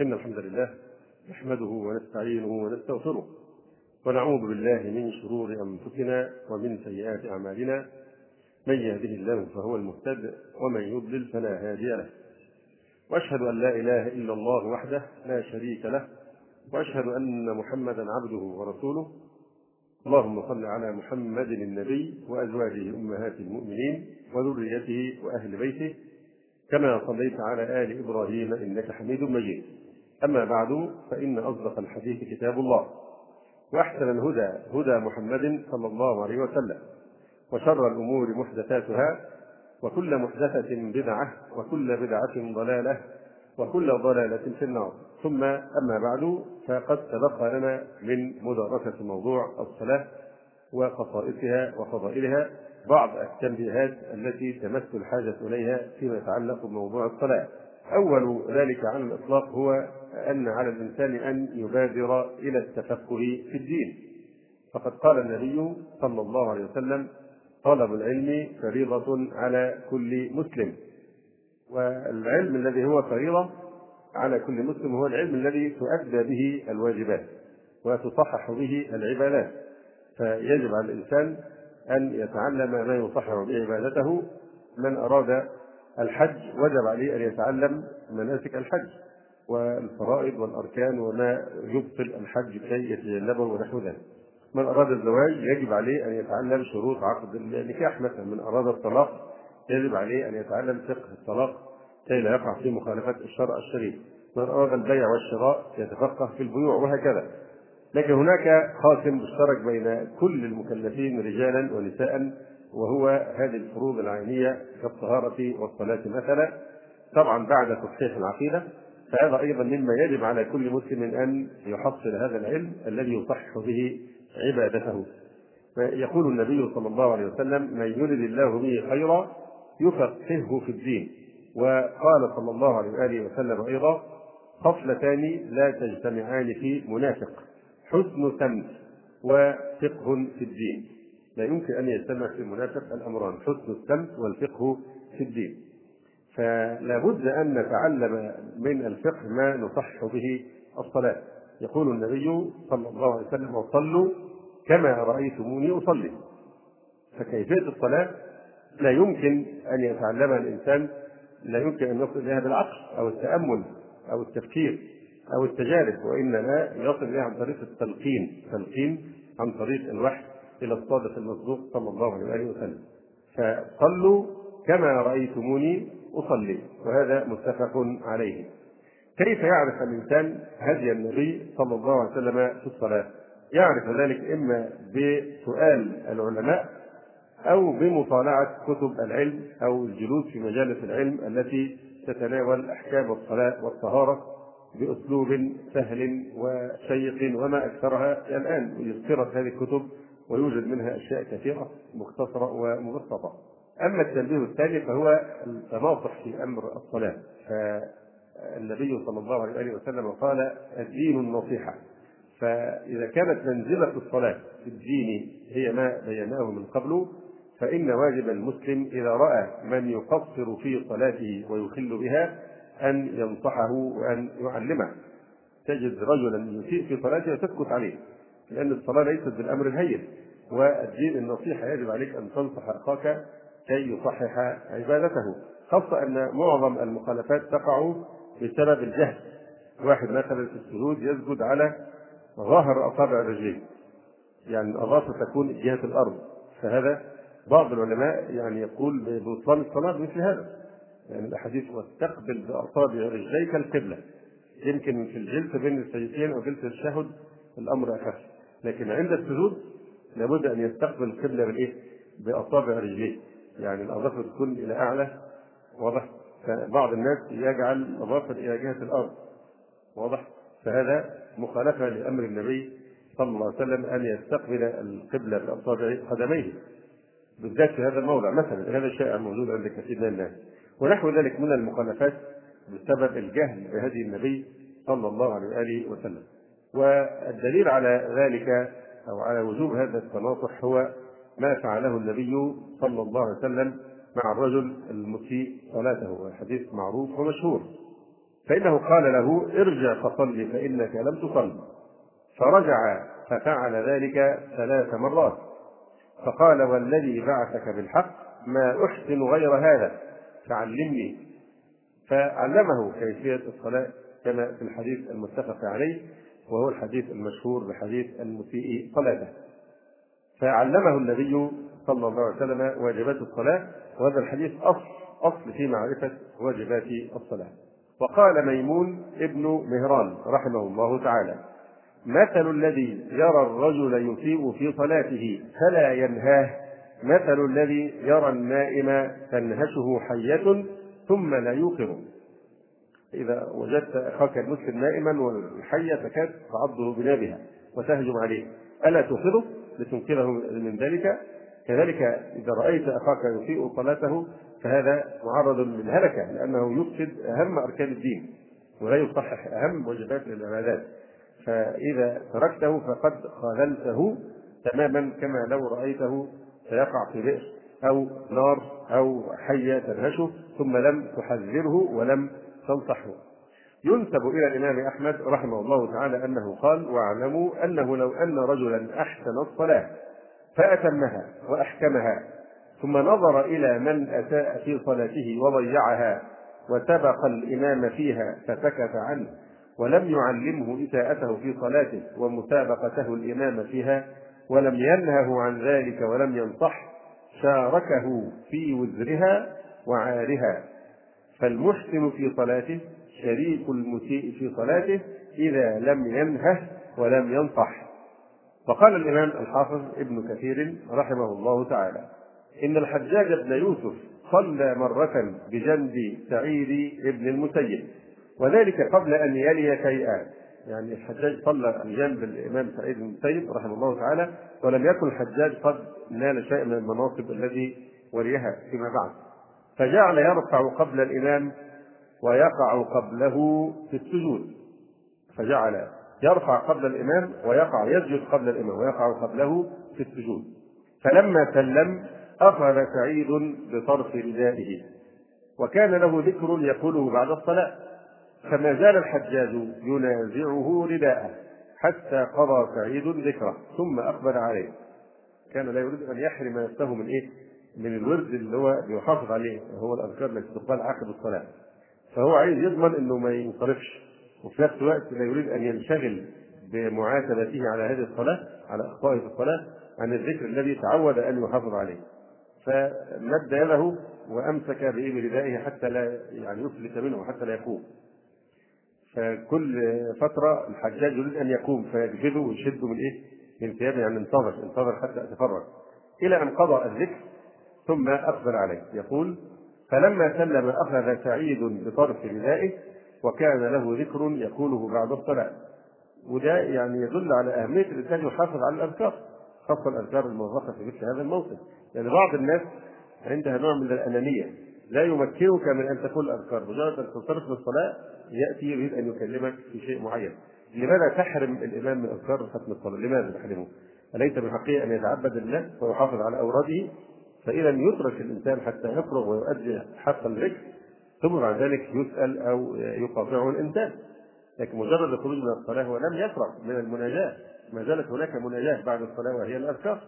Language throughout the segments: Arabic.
إن الحمد لله نحمده ونستعينه ونستغفره ونعوذ بالله من شرور أنفسنا ومن سيئات أعمالنا. من يهده الله فهو المهتد ومن يضلل فلا هادي له. وأشهد أن لا إله إلا الله وحده لا شريك له وأشهد أن محمدا عبده ورسوله. اللهم صل على محمد النبي وأزواجه أمهات المؤمنين وذريته وأهل بيته كما صليت على آل إبراهيم إنك حميد مجيد. أما بعد فإن أصدق الحديث كتاب الله وأحسن الهدى هدى محمد صلى الله عليه وسلم وشر الأمور محدثاتها وكل محدثة بدعة وكل بدعة ضلالة وكل ضلالة في النار. ثم أما بعد فقد تبقى لنا من مدارسة موضوع الصلاة وخصائصها وفضائلها بعض التنبيهات التي تمس الحاجة إليها فيما يتعلق بموضوع الصلاة. أول ذلك على الإطلاق هو أن على الإنسان أن يبادر إلى التفقه في الدين. فقد قال النبي صلى الله عليه وسلم طلب العلم فريضة على كل مسلم. والعلم الذي هو فريضة على كل مسلم هو العلم الذي تؤدى به الواجبات وتصحح به العبادات. فيجب على الإنسان أن يتعلم ما يصحح به عبادته. من أراد الحج وجب عليه أن يتعلم مناسك الحج. والفرائض والأركان وما يبطل الحج كي يتجنبه ونحو ذلك. من أراد الزواج يجب عليه أن يتعلم شروط عقد النكاح مثلا. من أراد الطلاق يجب عليه أن يتعلم فقه الطلاق كي لا يقع في مخالفة الشرع الشريف. من أراد البيع والشراء يتفقه في البيوع وهكذا. لكن هناك خاتم مشترك بين كل المكلفين رجالا ونساء وهو هذه الفروض العينية كالطهارة والصلاة مثلا. طبعا بعد تصحيح العقيدة فهذا أيضا مما يجب على كل مسلم أن يحصل هذا العلم الذي يصحح به عبادته. يقول النبي صلى الله عليه وسلم من يرد الله به خيرا يفقهه في الدين. وقال صلى الله عليه وآله وسلم أيضا خصلتان لا تجتمعان في منافق حسن سمت وفقه في الدين. لا يمكن أن يجتمع في المنافق الأمران حسن السمت والفقه في الدين. فلا بد أن نتعلم من الفقه ما نصح به الصلاة. يقول النبي صلى الله عليه وسلم وصلوا كما رأيتموني أصلي. فكيفية الصلاة؟ لا يمكن أن يتعلمها الإنسان لا يمكن أن يصل إليها بالعقل أو التأمل أو التفكير أو التجارب وإنما يصل إليها عن طريق التلقين تلقين عن طريق الوحي إلى الصادق المصدوق صلى الله عليه وسلم. فصلوا كما رأيتموني أصلي وهذا متفق عليه. كيف يعرف الإنسان هدي النبي صلى الله عليه وسلم في الصلاة؟ يعرف ذلك إما بسؤال العلماء أو بمطالعة كتب العلم أو الجلوس في مجالس العلم التي تتناول أحكام الصلاة والطهارة بأسلوب سهل وشيق وما أكثرها الآن. يذكرت هذه الكتب ويوجد منها أشياء كثيرة مختصرة ومبسطة. أما التنبيه الثاني فهو التناصح في أمر الصلاة. فالنبي صلى الله عليه وسلم قال الدين النصيحة. فإذا كانت منزلة الصلاة في الدين هي ما بيناه من قبل فإن واجب المسلم إذا رأى من يقصر في صلاته ويخل بها أن ينصحه وأن يعلمه. تجد رجلا يسيء في صلاته وتسكت عليه لأن الصلاة ليست بالأمر الهين والدين النصيحة يجب عليك أن تنصح أخاك كي يصحح عبادته خاصة أن معظم المخالفات تقع بسبب الجهل. واحد مثلا في السجود يسجد على ظهر أصابع الرجلين. يعني الأظافر تكون جهة الأرض. فهذا بعض العلماء يعني يقول ببطلان الصلاة بمثل هذا. يعني الأحاديث واستقبل بأصابع رجليك القبلة. يمكن في الجلسة بين السيدين أو جلسة الشهد الأمر أخف. لكن عند السجود لابد أن يستقبل القبلة بالإيه؟ بأصابع رجليه. يعني الأظافر تكون إلى أعلى واضح؟ فبعض الناس يجعل الأظافر إلى جهة الأرض واضح؟ فهذا مخالفة لأمر النبي صلى الله عليه وسلم أن يستقبل القبلة بأصابع قدميه بالذات في هذا الموضع. مثلا هذا الشيء موجود عند كثير من الناس. ونحو ذلك من المخالفات بسبب الجهل بهدي النبي صلى الله عليه وآله وسلم. والدليل على ذلك أو على وجوب هذا التناصح هو ما فعله النبي صلى الله عليه وسلم مع الرجل المسيء صلاته حديث معروف ومشهور. فإنه قال له ارجع فصل فإنك لم تصل. فرجع ففعل ذلك ثلاث مرات. فقال والذي بعثك بالحق ما أحسن غير هذا فعلمني. فعلمه كيفية الصلاة كما في الحديث المتفق عليه وهو الحديث المشهور بحديث المسيء صلاته. فعلمه النبي صلى الله عليه وسلم واجبات الصلاة وهذا الحديث أصل أصل في معرفة واجبات الصلاة. وقال ميمون ابن مهران رحمه الله تعالى مثل الذي يرى الرجل يسيء في صلاته فلا ينهاه مثل الذي يرى النائم تنهشه حية ثم لا يوقظه إذا وجدت أخاك المسلم نائما والحية تكاد تعضه بنابها وتهجم عليه. ألا توقظه لتنقذه من ذلك. كذلك إذا رأيت أخاك يسيء صلاته فهذا معرض للهلكة لأنه يفسد أهم أركان الدين ولا يصحح أهم واجبات العبادات فإذا تركته فقد خذلته تماما كما لو رأيته سيقع في بئر أو نار أو حية تنهشه ثم لم تحذره ولم تنصحه. ينسب إلى الإمام أحمد رحمه الله تعالى أنه قال واعلموا أنه لو أن رجلا أحسن الصلاة فأتمها وأحكمها ثم نظر إلى من أساء في صلاته وضيعها وسبق الإمام فيها فسكت عنه ولم يعلمه إساءته في صلاته ومسابقته الإمام فيها ولم ينهه عن ذلك ولم ينصح شاركه في وزرها وعارها فالمحسن في صلاته شريك المسيء في صلاته إذا لم ينهه ولم ينصح. وقال الإمام الحافظ ابن كثير رحمه الله تعالى إن الحجاج بن يوسف صلى مرة بجنب سعيد بن المسيب وذلك قبل أن يلي شيئا يعني الحجاج صلى بجنب الإمام سعيد بن المسيب رحمه الله تعالى ولم يكن الحجاج قد نال شيء من المناصب الذي وليها فيما بعد. فجعل يرفع قبل الإمام ويقع قبله في السجود. فجعل يرفع قبل الإمام ويقع يسجد قبل الإمام ويقع قبله في السجود. فلما سلم أخذ سعيد بطرف ردائه وكان له ذكر يقوله بعد الصلاة. فما زال الحجاج ينازعه رداءه حتى قضى سعيد ذكره ثم أقبل عليه. كان لا يريد أن يحرم نفسه من إيه؟ من الورد اللي هو بيحافظ عليه هو الأذكار التي تقال عقب الصلاة. فهو عايز يضمن إنه ما ينصرفش وفي نفس الوقت لا يريد أن ينشغل بمعاتبته على هذه الصلاة على اخطائه في الصلاة عن الذكر الذي تعود أن يحافظ عليه. فمد يده وأمسك بايه ردائه حتى لا يعني يفلت منه حتى لا يقوم. فكل فترة الحجاج يريد أن يقوم فيجبده ويشده من إيه؟ من ثيابه يعني انتظر انتظر حتى اتفرج إلى أن قضى الذكر ثم أقبل عليه. يقول فلما سلم أخذ سعيد بطرف ردائه وكان له ذكر يقوله بعد الصلاة وده يعني يدل على أهمية الإنسان يحافظ على الأذكار خاصة الأذكار الموظفة في مثل هذا الموطن يعني بعض الناس عندها نوع من الأنانية لا يمكنك من أن تقول الأذكار مجرد أن تنصرف من الصلاة يأتي يريد أن يكلمك في شيء معين لماذا تحرم الإمام من أذكار ختم الصلاة؟ لماذا تحرمه؟ أليس من حقه أن يتعبد الله ويحافظ على أوراده فإذا يترك الإنسان حتى يفرغ ويؤدي حق الذكر ثم بعد ذلك يسأل أو يقاطعه الإنسان. لكن مجرد الخروج من الصلاة هو لم يفرغ من المناجاة. ما زالت هناك مناجاة بعد الصلاة وهي الأذكار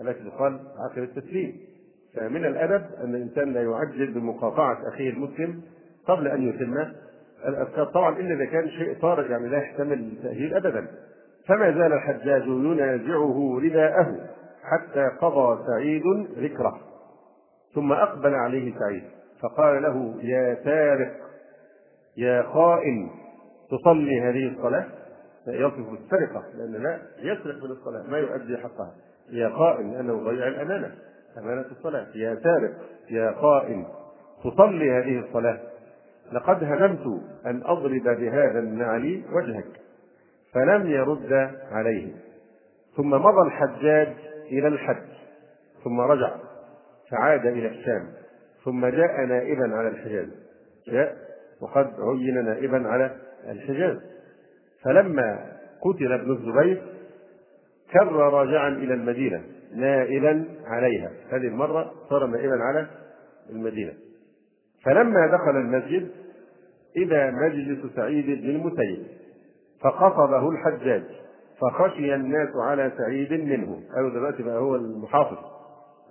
التي تقال عقب التسليم. فمن الأدب أن الإنسان لا يعجل بمقاطعة أخيه المسلم قبل أن يتم الأذكار. طبعا إلا إذا كان شيء طارئ يعني لا يحتمل التأهيل أبدا. فما زال الحجاج ينازعه رداءه. حتى قضى سعيد ذكره ثم أقبل عليه سعيد فقال له يا سارق يا خائن تصلي هذه الصلاة؟ يصف بالسرقة لأن لا يسرق من الصلاة ما يؤدي حقها. يا خائن لأنه ضيع الأمانة أمانة الصلاة. يا سارق يا خائن تصلي هذه الصلاة. لقد هممت أن أضرب بهذا النعل وجهك. فلم يرد عليه. ثم مضى الحجاج إلى الحج ثم رجع فعاد إلى الشام ثم جاء نائبا على الحجاز. جاء وقد عين نائبا على الحجاز. فلما قتل ابن الزبير كر راجعا إلى المدينة نائبا عليها. هذه المرة صار نائبا على المدينة. فلما دخل المسجد إذا مجلس سعيد بن المسيب فقصده الحجاج. فخشي الناس على سعيد منه. أو دلوقتي بقى هو المحافظ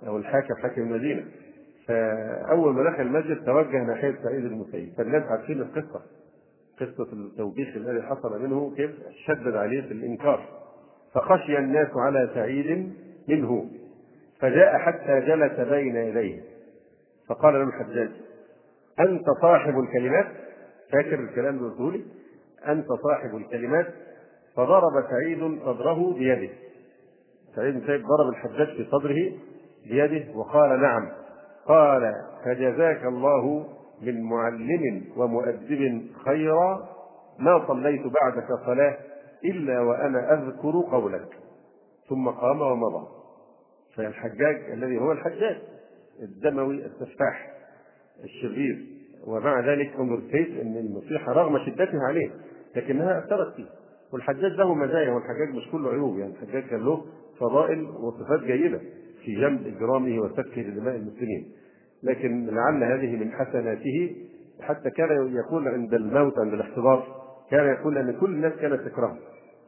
أو الحاكم حاكم المدينة. فأول ما دخل المسجد توجه ناحية سعيد المسيب. فالناس عارفين القصة قصة التوبيخ الذي حصل منه كيف شدد عليه في الإنكار. فخشي الناس على سعيد منه. فجاء حتى جلس بين يديه. فقال له الحجاج أنت صاحب الكلمات؟ فاكر الكلام اللي قلته أنت صاحب الكلمات؟ فضرب سعيد صدره بيده. سعيد بن سعيد ضرب الحجاج في صدره بيده وقال نعم. قال فجزاك الله من معلم ومؤدب خيرا ما صليت بعدك صلاة إلا وأنا أذكر قولك. ثم قام ومضى. فالحجاج الذي هو الحجاج الدموي السفاح الشرير. ومع ذلك انظر كيف إن النصيحه رغم شدتها عليه لكنها أثرت فيه. والحجاج له مزايا والحجاج مش كله عيوب يعني الحجاج كان له فضائل وصفات جيدة في جنب إجرامه وسفكه لدماء المسلمين. لكن لعل هذه من حسناته حتى كان يقول عند الموت عند الاحتضار كان يقول أن كل الناس كانت تكرهه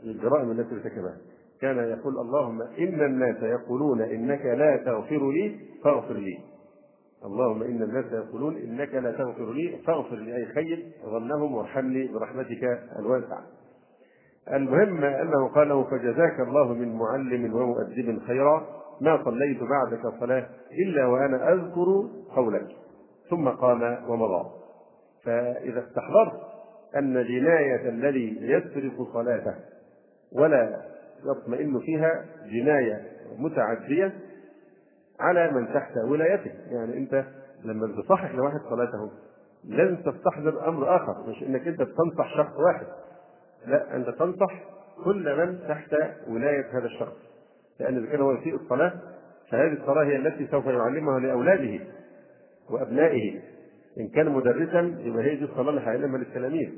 الجرائم التي ارتكبها كان يقول اللهم إن الناس يقولون إنك لا تغفر لي فاغفر لي. اللهم إن الناس يقولون إنك لا تغفر لي فاغفر لي أي خير ظنهم وارحمني برحمتك الواسعة. المهم أنه قال له فجزاك الله من معلم ومؤدب خيرا ما صليت بعدك صلاة إلا وأنا أذكر قولك. ثم قام ومضى. فإذا استحضرت أن جناية الذي يسرق صلاته ولا يطمئن فيها جناية متعدية على من تحت ولايته. يعني أنت لما بتصحح لواحد صلاته لازم تستحضر أمر آخر. مش إنك أنت تنصح شخص واحد. لا انت تنصح كل من تحت ولاية هذا الشخص لأن إذا كان هو يسيء الصلاة فهذه الصلاة هي التي سوف يعلمها لأولاده وأبنائه. إن كان مدرسا يبقى هي دي الصلاة اللي هيعلمها للتلاميذ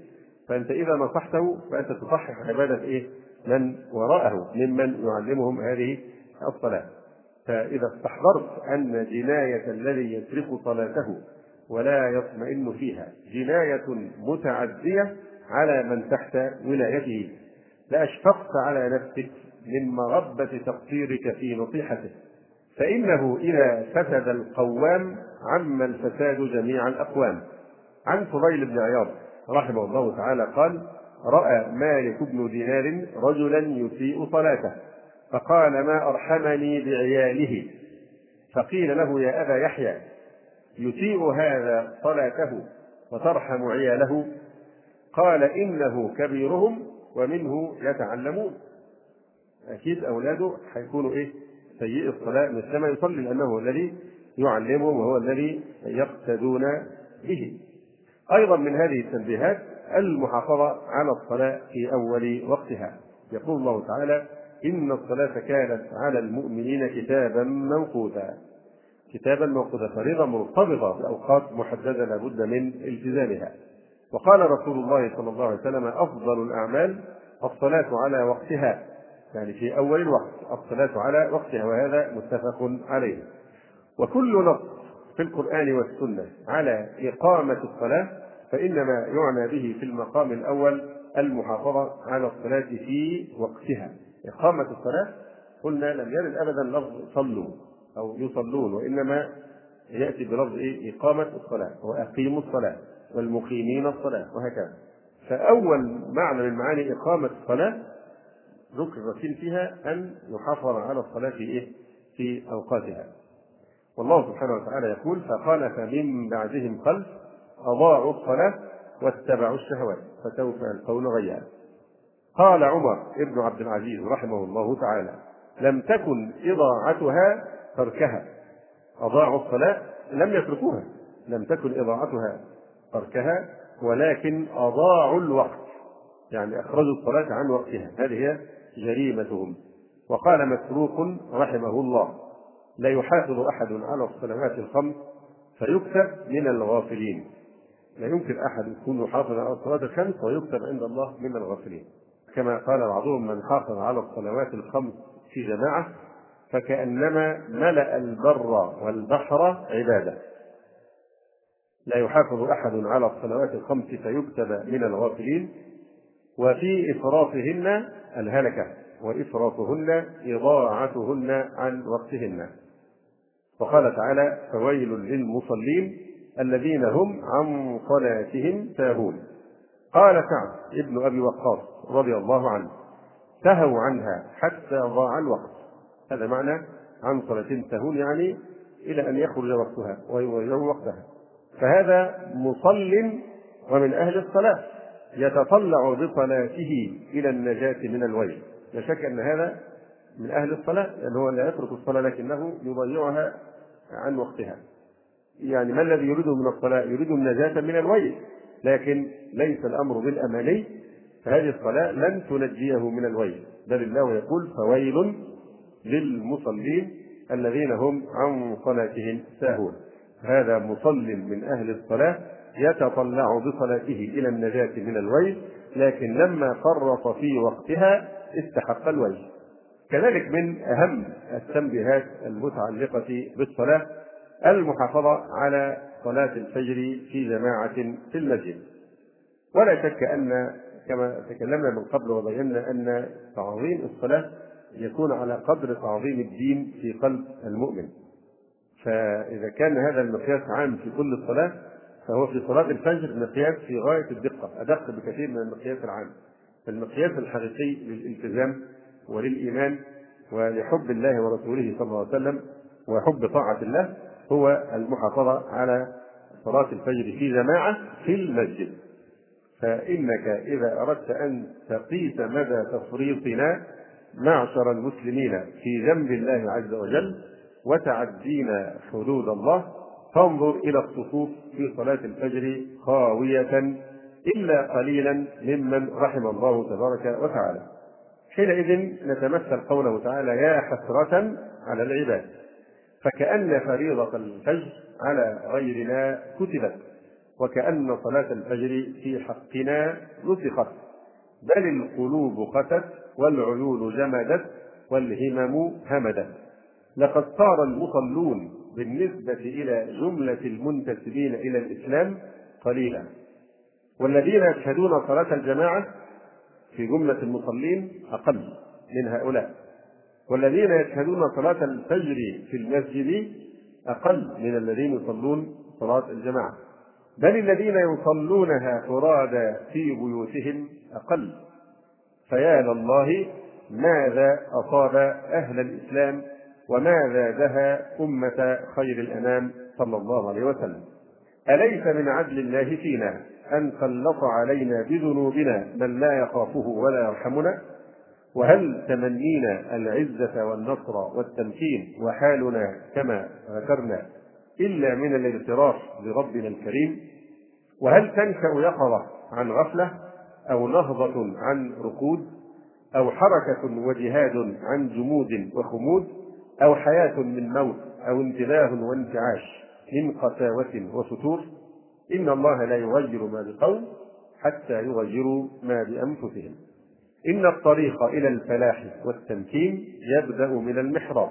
فأنت إذا نصحته فأنت تصحح عبادة إيه؟ من وراءه ممن يعلمهم هذه الصلاة. فإذا استحضرت أن جناية الذي يسرق صلاته ولا يطمئن فيها جناية متعدية على من تحت ولايته. لأشفقت على نفسك من مغبة تقصيرك في نصيحته. فإنه إذا فسد القوام عم الفساد جميع الأقوام. عن فضيل بن عياض رحمه الله تعالى قال رأى مالك بن دينار رجلا يسيء صلاته فقال ما أرحمني بعياله؟ فقيل له يا أبا يحيى يسيء هذا صلاته وترحم عياله؟ قال إنه كبيرهم ومنه يتعلمون. أكيد أولاده هيكونوا إيه؟ سيئ الصلاة مثلما يصلي لأنه هو الذي يعلمهم وهو الذي يقتدون به. أيضا من هذه التنبيهات المحافظة على الصلاة في أول وقتها. يقول الله تعالى إن الصلاة كانت على المؤمنين كتابا موقوتا. كتابا موقوتا فريضة مرتبطة بأوقات محددة لابد من التزامها. وقال رسول الله صلى الله عليه وسلم أفضل الأعمال الصلاة على وقتها. يعني في أول الوقت الصلاة على وقتها وهذا متفق عليه. وكل نص في القرآن والسنة على إقامة الصلاة فإنما يعنى به في المقام الأول المحافظة على الصلاة في وقتها. إقامة الصلاة قلنا لم يرد أبدا لفظ صلوا أو يصلون وإنما يأتي بلفظ؟ إقامة الصلاة وأقيموا الصلاة. والمقيمين الصلاة وهكذا. فأول معنى من معاني إقامة الصلاة ذكر فيها أن يحافظ على الصلاة في إيه؟ في أوقاتها. والله سبحانه وتعالى يقول فخلف من بعدهم خلف أضاعوا الصلاة واتبعوا الشهوات فسوف يلقون غيا قال عمر ابن عبد العزيز رحمه الله تعالى لم تكن إضاعتها تركها أضاعوا الصلاة لم يتركوها لم تكن إضاعتها تركها ولكن أضاعوا الوقت يعني أخرجوا الصلاة عن وقتها. هذه هي جريمتهم. وقال مسروق رحمه الله لا يحافظ أحد على الصلوات الخمس فيكتب من الغافلين. لا يمكن أحد يكون يحافظ على الصلاة الخمس ويكتب عند الله من الغافلين. كما قال بعضهم من حافظ على الصلوات الخمس في جماعة فكأنما ملأ البر والبحر عبادة. لا يحافظ أحد على الصلوات الخمس فيكتب من الغافلين وفي إفراطهن الهلكة وإفراطهن إضاعتهن عن وقتهن. وقال تعالى فويل للمصلين الذين هم عن صلاتهم ساهون. قال سعد ابن أبي وقاص رضي الله عنه سهوا عنها حتى ضاع الوقت. هذا معنى عن صلاة سهون يعني إلى أن يخرج وقتها ويضيع وقتها. فهذا مصل ومن أهل الصلاة يتطلع بصلاته إلى النجاة من الويل. لا شك أن هذا من أهل الصلاة لأنه هو لا يترك الصلاة لكنه يضيعها عن وقتها. يعني ما الذي يريده من الصلاة؟ يريد النجاة من الويل. لكن ليس الأمر بالأماني فهذه الصلاة لن تنجيه من الويل. بل الله يقول فويل للمصلين الذين هم عن صلاتهم ساهون. هذا مصل من أهل الصلاة يتطلع بصلاته إلى النجاة من الويل لكن لما فرط في وقتها استحق الويل. كذلك من أهم التنبيهات المتعلقة بالصلاة المحافظة على صلاة الفجر في جماعة في المسجد. ولا شك أن كما تكلمنا من قبل وبينا أن تعظيم الصلاة يكون على قدر تعظيم الدين في قلب المؤمن. فإذا كان هذا المقياس عام في كل الصلاة فهو في صلاة الفجر مقياس في غاية الدقة أدق بكثير من المقياس العام. فالمقياس الحقيقي للالتزام وللإيمان ولحب الله ورسوله صلى الله عليه وسلم وحب طاعة الله هو المحافظة على صلاة الفجر في جماعة في المسجد. فإنك إذا أردت أن تقيس مدى تفريطنا معشر المسلمين في ذنب الله عز وجل وتعدينا حدود الله فانظر إلى الصفوف في صلاة الفجر خاوية إلا قليلا ممن رحم الله تبارك وتعالى. حينئذ نتمثل قوله تعالى يا حسرة على العباد فكأن فريضة الفجر على غيرنا كتبت وكأن صلاة الفجر في حقنا نسخت. بل القلوب قست والعيون جمدت والهمم همدت. لقد صار المصلون بالنسبة إلى جملة المنتسبين إلى الإسلام قليلا. والذين يشهدون صلاة الجماعة في جملة المصلين أقل من هؤلاء. والذين يشهدون صلاة الفجر في المسجد أقل من الذين يصلون صلاة الجماعة. بل الذين يصلونها فرادى في بيوتهم أقل. فيا لله ماذا أصاب أهل الإسلام وماذا دها أمة خير الأنام صلى الله عليه وسلم؟ أليس من عدل الله فينا أن سلط علينا بذنوبنا من لا يخافه ولا يرحمنا؟ وهل تمنينا العزة والنصر والتمكين وحالنا كما ذكرنا إلا من الاغتراف بربنا الكريم؟ وهل تنشأ يقظة عن غفلة أو نهضة عن ركود أو حركة وجهاد عن جمود وخمود؟ أو حياة من موت أو انتباه وانتعاش من قساوة وفتور إن الله لا يغير ما بقوم حتى يغيروا ما بأنفسهم. إن الطريق إلى الفلاح والتمكين يبدأ من المحراب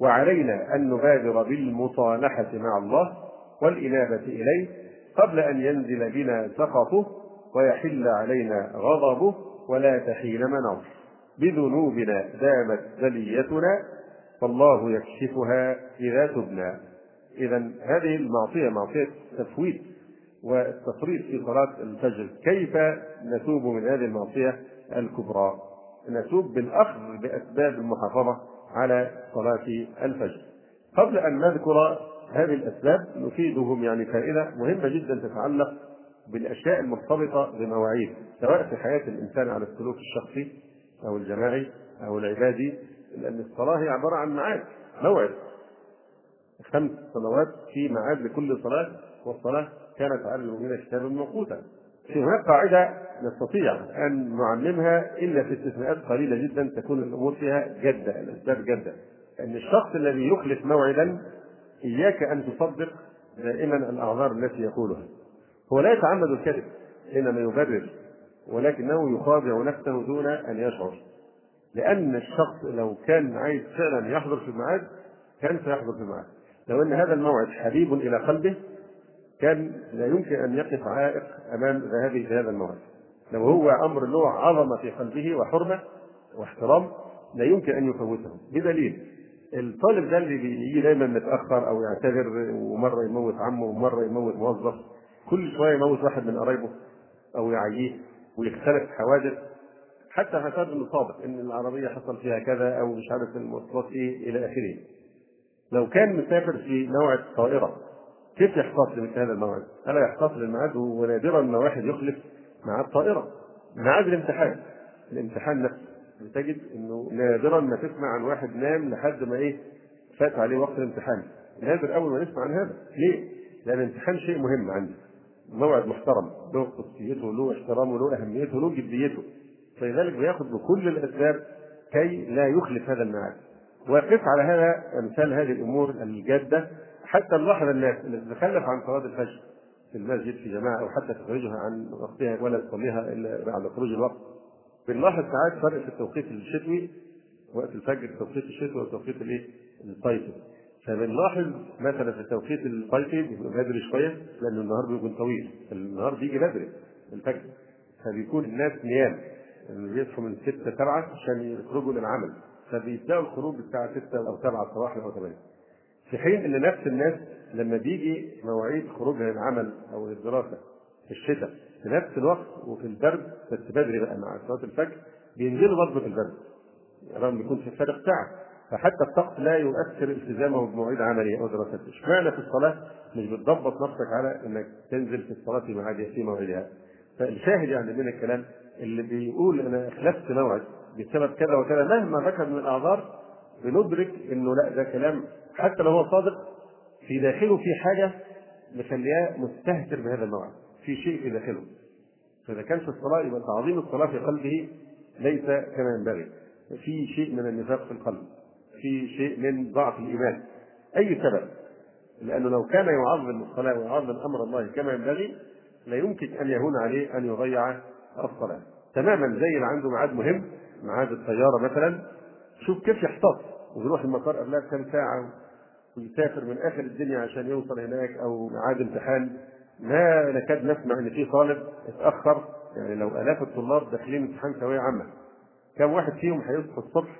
وعلينا أن نبادر بالمصالحة مع الله والإنابة إليه قبل أن ينزل بنا سخطه ويحل علينا غضبه ولا تحين مناص بذنوبنا دامت بليتنا فالله يكشفها إذا تبنا إذا هذه المعصية معصية تفويت والتفريط في صلاة الفجر. كيف نتوب من هذه المعصية الكبرى؟ نتوب بالأخذ بأسباب المحافظة على صلاة الفجر. قبل أن نذكر هذه الأسباب نفيدهم يعني فائدة مهمة جدا تتعلق بالأشياء المرتبطة بمواعيد سواء في حياة الإنسان على السلوك الشخصي أو الجماعي أو العبادي لأن الصلاة هي عبارة عن ميعاد موعد. خمس صلوات في ميعاد لكل صلاة والصلاة كانت على المؤمنين كتابا موقوتا. هناك قاعدة نستطيع أن نعلمها إلا في استثناءات قليلة جدا تكون الأمور فيها جدة الأسباب جدة أن الشخص الذي يخلف موعدا إياك أن تصدق دائما الأعذار التي يقولها. هو لا يتعمد الكذب حينما يبرر ولكنه يخادع نفسه دون أن يشعر. لأن الشخص لو كان عايز فعلا يحضر في الميعاد كان سيحضر في الميعاد. لو أن هذا الموعد حبيب إلى قلبه كان لا يمكن أن يقف عائق أمام ذهابه في هذا الموعد. لو هو أمر له عظمة في قلبه وحرمة واحترام لا يمكن أن يفوته. بدليل الطالب ده اللي بيجي دايما متأخر أو يعتذر ومرة يموت عمه ومرة يموت موظف كل شوية يموت واحد من قرايبه أو يعييه ويختلف حوادث حتى انه صادق إن العربية حصل فيها كذا أو مش عارف المواصلات إيه إلى آخره. لو كان مسافر في موعد طائرة كيف يحتاط لمثل هذا الموعد؟ الا يحتاط للميعاد ونادرا ما واحد يخلف ميعاد طائرة. ميعاد الامتحان الامتحان نفسه بتجد إنه نادرا ما تسمع عن واحد نام لحد ما إيه فات عليه وقت الامتحان. نادر أول ما نسمع عن هذا، ليه؟ لأن الامتحان شيء مهم عندي. موعد محترم له قدسيته له احترامه له أهميته له جديته فلذلك بياخذ بكل الأسباب كي لا يخلف هذا الميعاد. وقف على هذا أمثال هذه الأمور الجادة حتى نلاحظ الناس اللي تتخلف عن صلاة الفجر في المسجد في جماعة أو حتى تخرجها عن وقتها ولا تصليها إلا بعد خروج الوقت. بنلاحظ ساعات فرق في التوقيت الشتوي وقت الفجر التوقيت الشتوي والتوقيت الإيه؟ الصيفي فبنلاحظ مثلا في التوقيت الصيفي بيبقى بدري شوية لأن النهار بيكون طويل. النهار بيجي بدري الفجر فبيكون الناس نيام. بيصحوا من 6 7 عشان يخرجوا للعمل. فبيبدأوا الخروج الساعة 6 أو 7 صباحا أو 8 في حين إن نفس الناس لما بيجي مواعيد خروجها للعمل أو للدراسة في الشتاء في نفس الوقت وفي البرد بس بدري بقى مع صلاة الفجر بينزلوا برضه في البرد رغم بيكون في فرق ساعة. فحتى الطقس لا يؤثر التزامه بمواعيد عملية أو دراسته، اشمعنى في الصلاة؟ مش بتضبط نفسك على إنك تنزل في الصلاة في ميعادها في موعدها. فالشاهد يعني من الكلام اللي بيقول أنا اخلفت موعد بسبب كذا وكذا مهما ذكر من الأعذار بندرك إنه لا ده كلام حتى لو هو صادق في داخله في حاجة مخلياه مستهتر بهذا الموعد، في شيء في داخله. فإذا كان في الصلاة يبقى تعظيم الصلاة في قلبه ليس كما ينبغي. في شيء من النفاق في القلب. في شيء من ضعف الإيمان أي سبب لأنه لو كان يعظم الصلاة ويعظم أمر الله كما ينبغي لا يمكن أن يهون عليه أن يضيع الصلاة تماما زي اللي عنده ميعاد مهم ميعاد الطيارة مثلا. شوف كيف يحتاط ويروح المطار قبلها بكام ساعة ويسافر من آخر الدنيا عشان يوصل هناك أو ميعاد امتحان. ما نكاد نسمع إن في طالب اتأخر يعني لو آلاف الطلاب داخلين امتحان ثانوية عامة. كم واحد فيهم هيصحى الصبح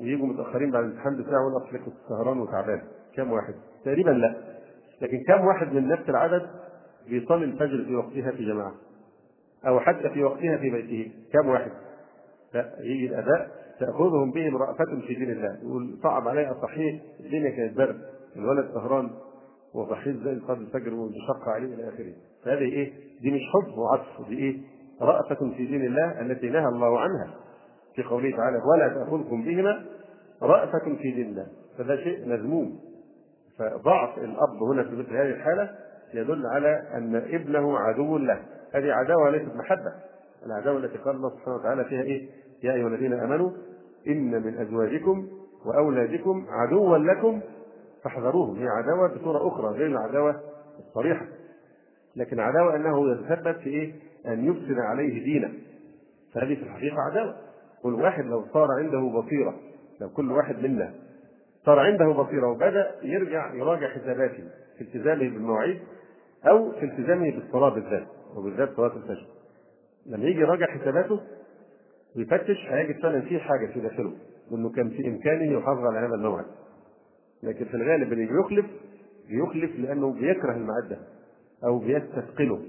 ويجوا متأخرين بعد الامتحان بتاعه ويقول اصل كنت سهران وتعبان. كم واحد؟ تقريبا لا. لكن كم واحد من نفس العدد بيصلي الفجر في وقتها في جماعة؟ أو حتى في وقتها في بيته. كم واحد؟ لا يجي الاباء تأخذهم بهم رأفة في دين الله. يقول صعب علي اصحيه الدنيا كانت برد. الولد سهران. وصحيت زي صلاه الفجر وشق عليه إلى آخره. فهذه إيه؟ دي مش حب وعطف. دي إيه؟ رأفة في دين الله التي نهى الله عنها. في قوله تعالى ولا تأخذكم بهما رأفة في دين الله. فده شيء مذموم. فضعف الأب هنا في مثل هذه الحالة يدل على أن ابنه عدو له. هذه عداوة ليست محبة العداوة التي قال الله سبحانه وتعالى فيها إيه؟ يا أيها الذين آمنوا إن من أزواجكم وأولادكم عدوا لكم فاحذروهم. هي عداوة بصورة أخرى غير العداوة الصريحة. لكن عداوة أنه يتسبب في إيه؟ أن يفسد عليه دينه. فهذه في الحقيقة عداوة. كل واحد لو صار عنده بصيرة لو كل واحد منا صار عنده بصيرة وبدأ يرجع يراجع حساباته في التزامه بالمواعيد أو في التزامه بالصلاة بالذات. وبالذات صلاة الفجر. لما يجي يراجع حساباته ويفتش هيجد فعلا في حاجة في داخله وإنه كان في إمكانه يحافظ على هذا الموعد لكن في الغالب اللي بيخلف بيخلف لأنه بيكره الميعاد ده أو بيستثقله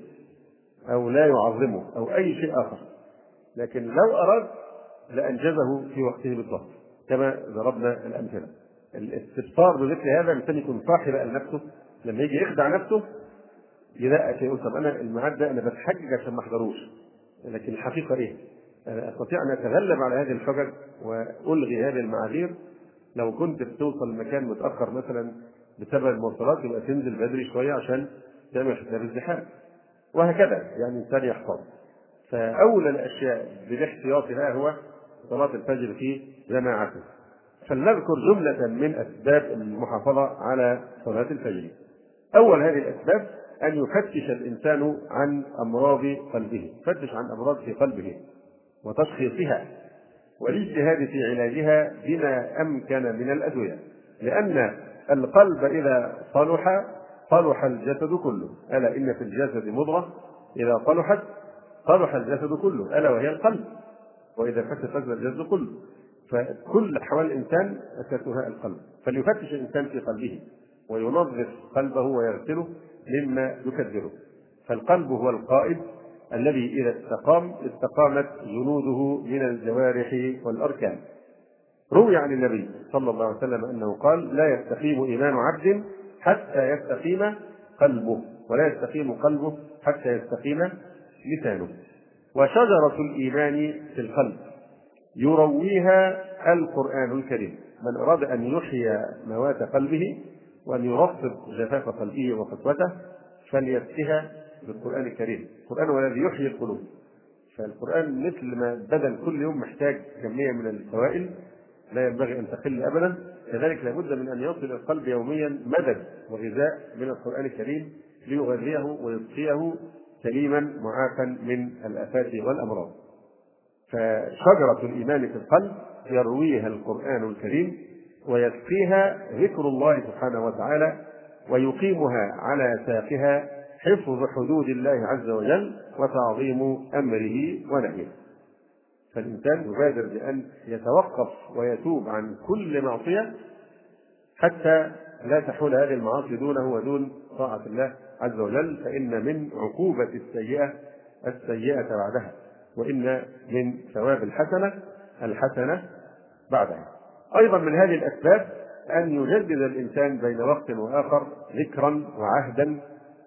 أو لا يعظمه أو أي شيء آخر. لكن لو أراد لأنجزه في وقته بالضبط كما ضربنا الأمثلة. الاستبصار بمثل هذا الإنسان يكون صاحب لنفسه لما يجي يخدع نفسه يدقق يقول طب أنا الميعاد ده أنا بتحجج عشان ما أحضروش. لكن الحقيقة إيه؟ أنا أستطيع أن أتغلب على هذه الحجج وألغي هذه المعاذير. لو كنت بتوصل المكان متأخر مثلا بسبب المواصلات يبقى تنزل بدري شوية عشان تعمل حساب الزحام وهكذا يعني الإنسان يحفظ. فأولى الأشياء بالاحتياط لها هو صلاة الفجر في جماعته. فلنذكر جملة من أسباب المحافظة على صلاة الفجر. أول هذه الأسباب أن يفتش الإنسان عن أمراض قلبه يفتش عن أمراض في قلبه وتشخيصها والاجتهاد في علاجها بما أمكن من الأدوية لأن القلب إذا صلح صلح الجسد كله. ألا إن في الجسد مضغة؟ إذا صلحت صلح الجسد كله ألا وهي القلب. وإذا فسد فسد الجسد كله فكل أحوال الإنسان أساسها القلب. فليفتش الإنسان في قلبه وينظف قلبه ويغسله مما يكدره فالقلب هو القائد الذي إذا استقام استقامت جنوده من الجوارح والأركان. روي عن النبي صلى الله عليه وسلم أنه قال لا يستقيم إيمان عبد حتى يستقيم قلبه ولا يستقيم قلبه حتى يستقيم لسانه. وشجرة الإيمان في القلب. يرويها القرآن الكريم. من أراد أن يحيي موات قلبه وأن يرطب جفاف قلبه وقسوته فليسقها بالقرآن الكريم. القرآن هو الذي يحيي القلوب. فالقرآن مثل ما البدن كل يوم محتاج كمية من السوائل لا ينبغي أن تقل أبدا. كذلك لابد من أن يصل القلب يوميا مدد وغذاء من القرآن الكريم ليغذيه ويبقيه سليما معافى من الآفات والأمراض. فشجرة الإيمان في القلب يرويها القرآن الكريم ويسقيها ذكر الله سبحانه وتعالى ويقيمها على ساقها حفظ حدود الله عز وجل وتعظيم أمره ونهيه. فالإنسان يبادر بأن يتوقف ويتوب عن كل معصية حتى لا تحول هذه المعاصي دونه ودون طاعة الله عز وجل فإن من عقوبة السيئة السيئة بعدها وإن من ثواب الحسنة الحسنة بعدها. أيضا من هذه الأسباب أن يجدد الإنسان بين وقت وآخر ذكرا وعهدا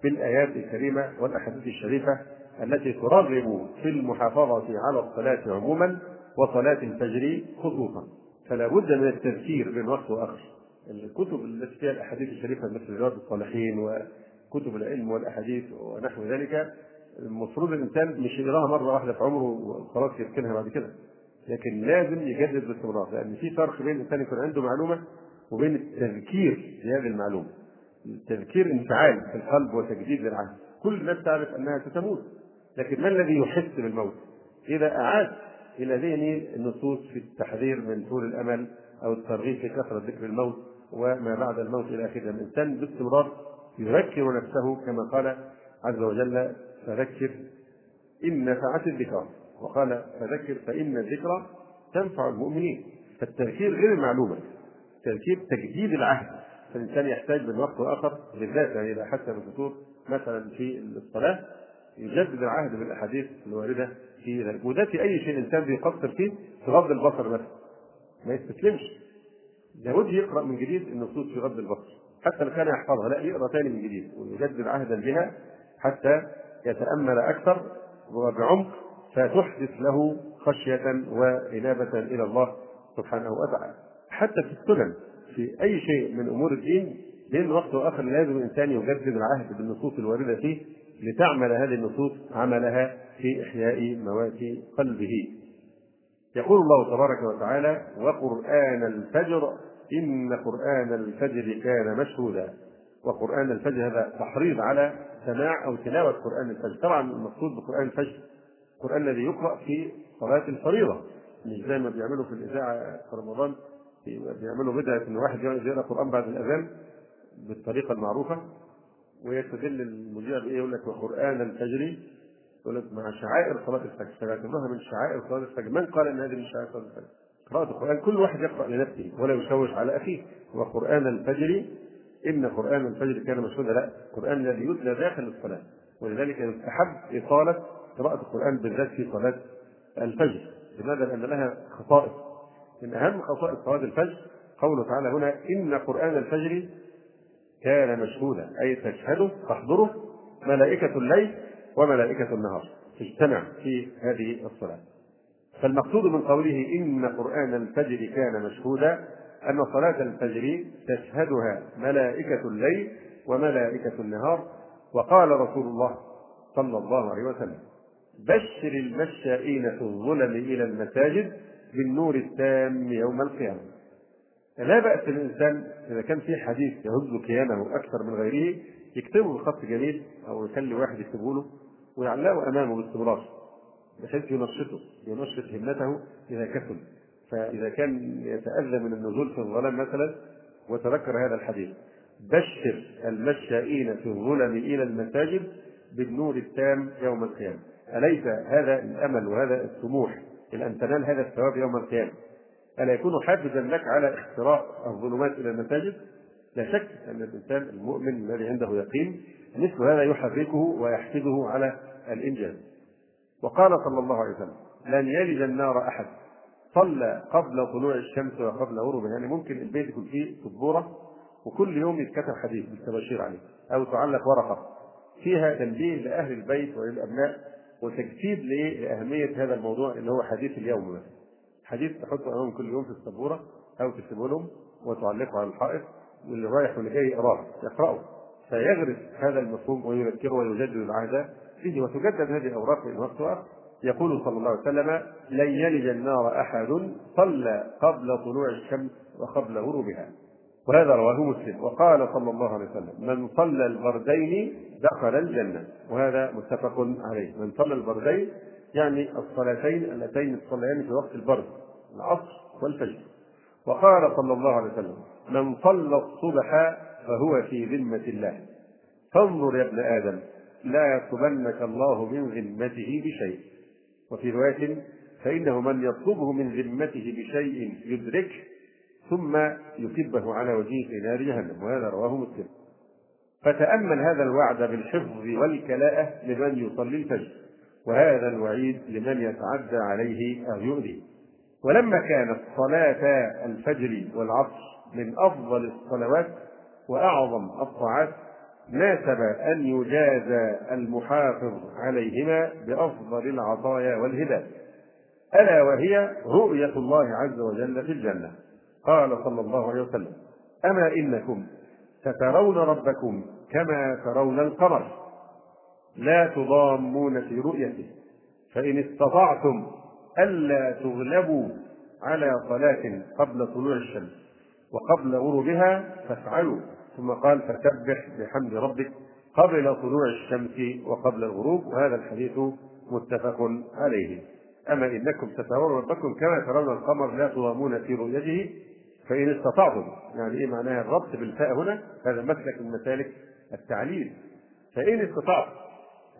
بالآيات الكريمة والأحاديث الشريفة التي ترغب في المحافظة على الصلاة عموما وصلاة الفجر خصوصا. فلا بد من التذكير بين وقت وآخر. الكتب التي فيها الأحاديث الشريفة مثل رياض الصالحين وكتب العلم والأحاديث ونحو ذلك المفروض الإنسان مش يقراها مرة واحدة في عمره وخلاص يركنها بعد كده. لكن لازم يجدد باستمرار لأن في فرق بين الإنسان يكون عنده معلومة وبين التذكير بهذه المعلومة. التذكير انفعال في القلب وتجديد للعهد كل الناس تعرف أنها ستموت. لكن ما الذي يحس بالموت؟ إذا أعاد إلى ذهنه النصوص في التحذير من طول الأمل أو الترغيب في كثرة ذكر الموت وما بعد الموت إلى آخره. الإنسان باستمرار يذكر نفسه كما قال عز وجل فذكر إن نفعت الذكرى. وقال فذكر فإن الذكرى تنفع المؤمنين. فالتذكير غير المعلومة التذكير تجديد العهد. فالإنسان يحتاج من وقت وآخر بالذات يعني إذا حس بالفتور مثلا في الصلاة يجدد العهد بالأحاديث الواردة في ذلك. وده في أي شيء الإنسان بيقصر فيه بغض البصر بس ما يستسلمش. لابد يقرأ من جديد النصوص في غض البصر. حتى لو كان يحفظها لا يقرأ ثاني من جديد ويجدد عهدا بها حتى يتأمل أكثر وبعمق فتحدث له خشية وإنابة إلى الله سبحانه وتعالى. حتى في السنن في أي شيء من أمور الدين بين وقت وآخر لازم الإنسان يجدد العهد بالنصوص الواردة فيه لتعمل هذه النصوص عملها في إحياء موات قلبه. يقول الله تبارك وتعالى وقرآن الفجر إن قرآن الفجر كان مشهودا. وقرآن الفجر هذا تحريض على سماع أو تلاوة قرآن الفجر. طبعا المقصود بقرآن الفجر القرآن الذي يقرأ في صلاة الفريضة. مش زي ما بيعملوا في الإذاعة في رمضان بيعملوا بدعة إن واحد يقرأ قرآن بعد الأذان بالطريقة المعروفة. ويستدل المذيع بإيه؟ يقول لك وقرآن الفجر. يقول لك مع شعائر صلاة الفجر. فيعتبرها من شعائر صلاة الفجر. من قال إن هذه من شعائر صلاة الفجر؟ قراءة القرآن. كل واحد يقرأ لنفسه ولا يشوش على أخيه. وقرآن الفجر. إن قرآن الفجر كان مشهودا. لا القرآن الذي يتلى داخل الصلاة. ولذلك يستحب إطالة قراءة القرآن بالذات في صلاة الفجر. لماذا؟ لأن لها خصائص. من أهم خصائص صلاة الفجر قوله تعالى هنا إن قرآن الفجر كان مشهودا أي تشهده تحضره ملائكة الليل وملائكة النهار. تجتمع في هذه الصلاة. فالمقصود من قوله إن قرآن الفجر كان مشهودا أن صلاة الفجر تشهدها ملائكة الليل وملائكة النهار وقال رسول الله صلى الله عليه وسلم بشر المشائين في الظلم إلى المساجد بالنور التام يوم القيامة. لا بأس الإنسان إذا كان في حديث يهز كيانه أكثر من غيره يكتبه بخط جميل أو يخلي واحد يكتبه له ويعلقه أمامه باستمرار بحيث ينشطه ينشط همته إذا كسل فإذا كان يتأذى من النزول في الظلام مثلا وتذكر هذا الحديث. بشر المشائين في الظلم إلى المساجد بالنور التام يوم القيامة. أليس هذا الأمل وهذا الطموح إلى أن تنال هذا الثواب يوم القيامة؟ ألا يكون حافزا لك على اختراق الظلمات إلى المساجد؟ لا شك أن الإنسان المؤمن الذي عنده يقين مثل هذا يحركه ويحفزه على الإنجاز. وقال صلى الله عليه وسلم لن يلج النار أحد. صلى قبل طلوع الشمس وقبل غروبها. يعني ممكن البيت يكون فيه سبورة وكل يوم يتكتب حديث بالتبشير عليه أو تعلق ورقة. فيها تنبيه لأهل البيت وللأبناء وتجسيد لأهمية هذا الموضوع اللي هو حديث اليوم. مثلا حديث تحطه أمام كل يوم في السبورة أو تكتبه لهم وتعلقه على الحائط واللي رايح واللي جاي يقراه يقرأه. فيغرس هذا المفهوم ويذكره ويجدد العهد فيه وتجدد هذه الأوراق في وقتها. يقول صلى الله عليه وسلم لن يلج النار أحد صلى قبل طلوع الشمس وقبل غروبها. وهذا رواه مسلم. وقال صلى الله عليه وسلم من صلى البردين دخل الجنة. وهذا متفق عليه. من صلى البردين يعني الصلاتين اللتين تصليان في وقت البرد العصر والفجر. وقال صلى الله عليه وسلم من صلى الصبح فهو في ذمة الله. فانظر يا ابن آدم لا يطلبنك الله من ذمته بشيء. وفي رواية فإنه من يطلبه من ذمته بشيء يدركه ثم يكبه على وجهه في نار جهنم وهذا رواه مسلم. فتأمل هذا الوعد بالحفظ والكلاءة لمن يصلي الفجر وهذا الوعيد لمن يتعدى عليه أو يؤذي. ولما كانت صلاة الفجر والعصر من أفضل الصلوات وأعظم الطاعات ناسب أن يجازى المحافظ عليهما بأفضل العطايا والهبات ألا وهي رؤية الله عز وجل في الجنة. قال صلى الله عليه وسلم أما إنكم سترون ربكم كما ترون القمر لا تضامون في رؤيته فإن استطعتم ألا تغلبوا على صلاة قبل طلوع الشمس وقبل غروبها فافعلوا. ثم قال فسبح بحمد ربك قبل طلوع الشمس وقبل الغروب. وهذا الحديث متفق عليه. أما إنكم سترون ربكم كما ترون القمر لا تضامون في رؤيته فإن استطعتم يعني إيه معناها الربط بالفاء هنا؟ هذا مسلك من مسالك التعليل. فإن استطعتم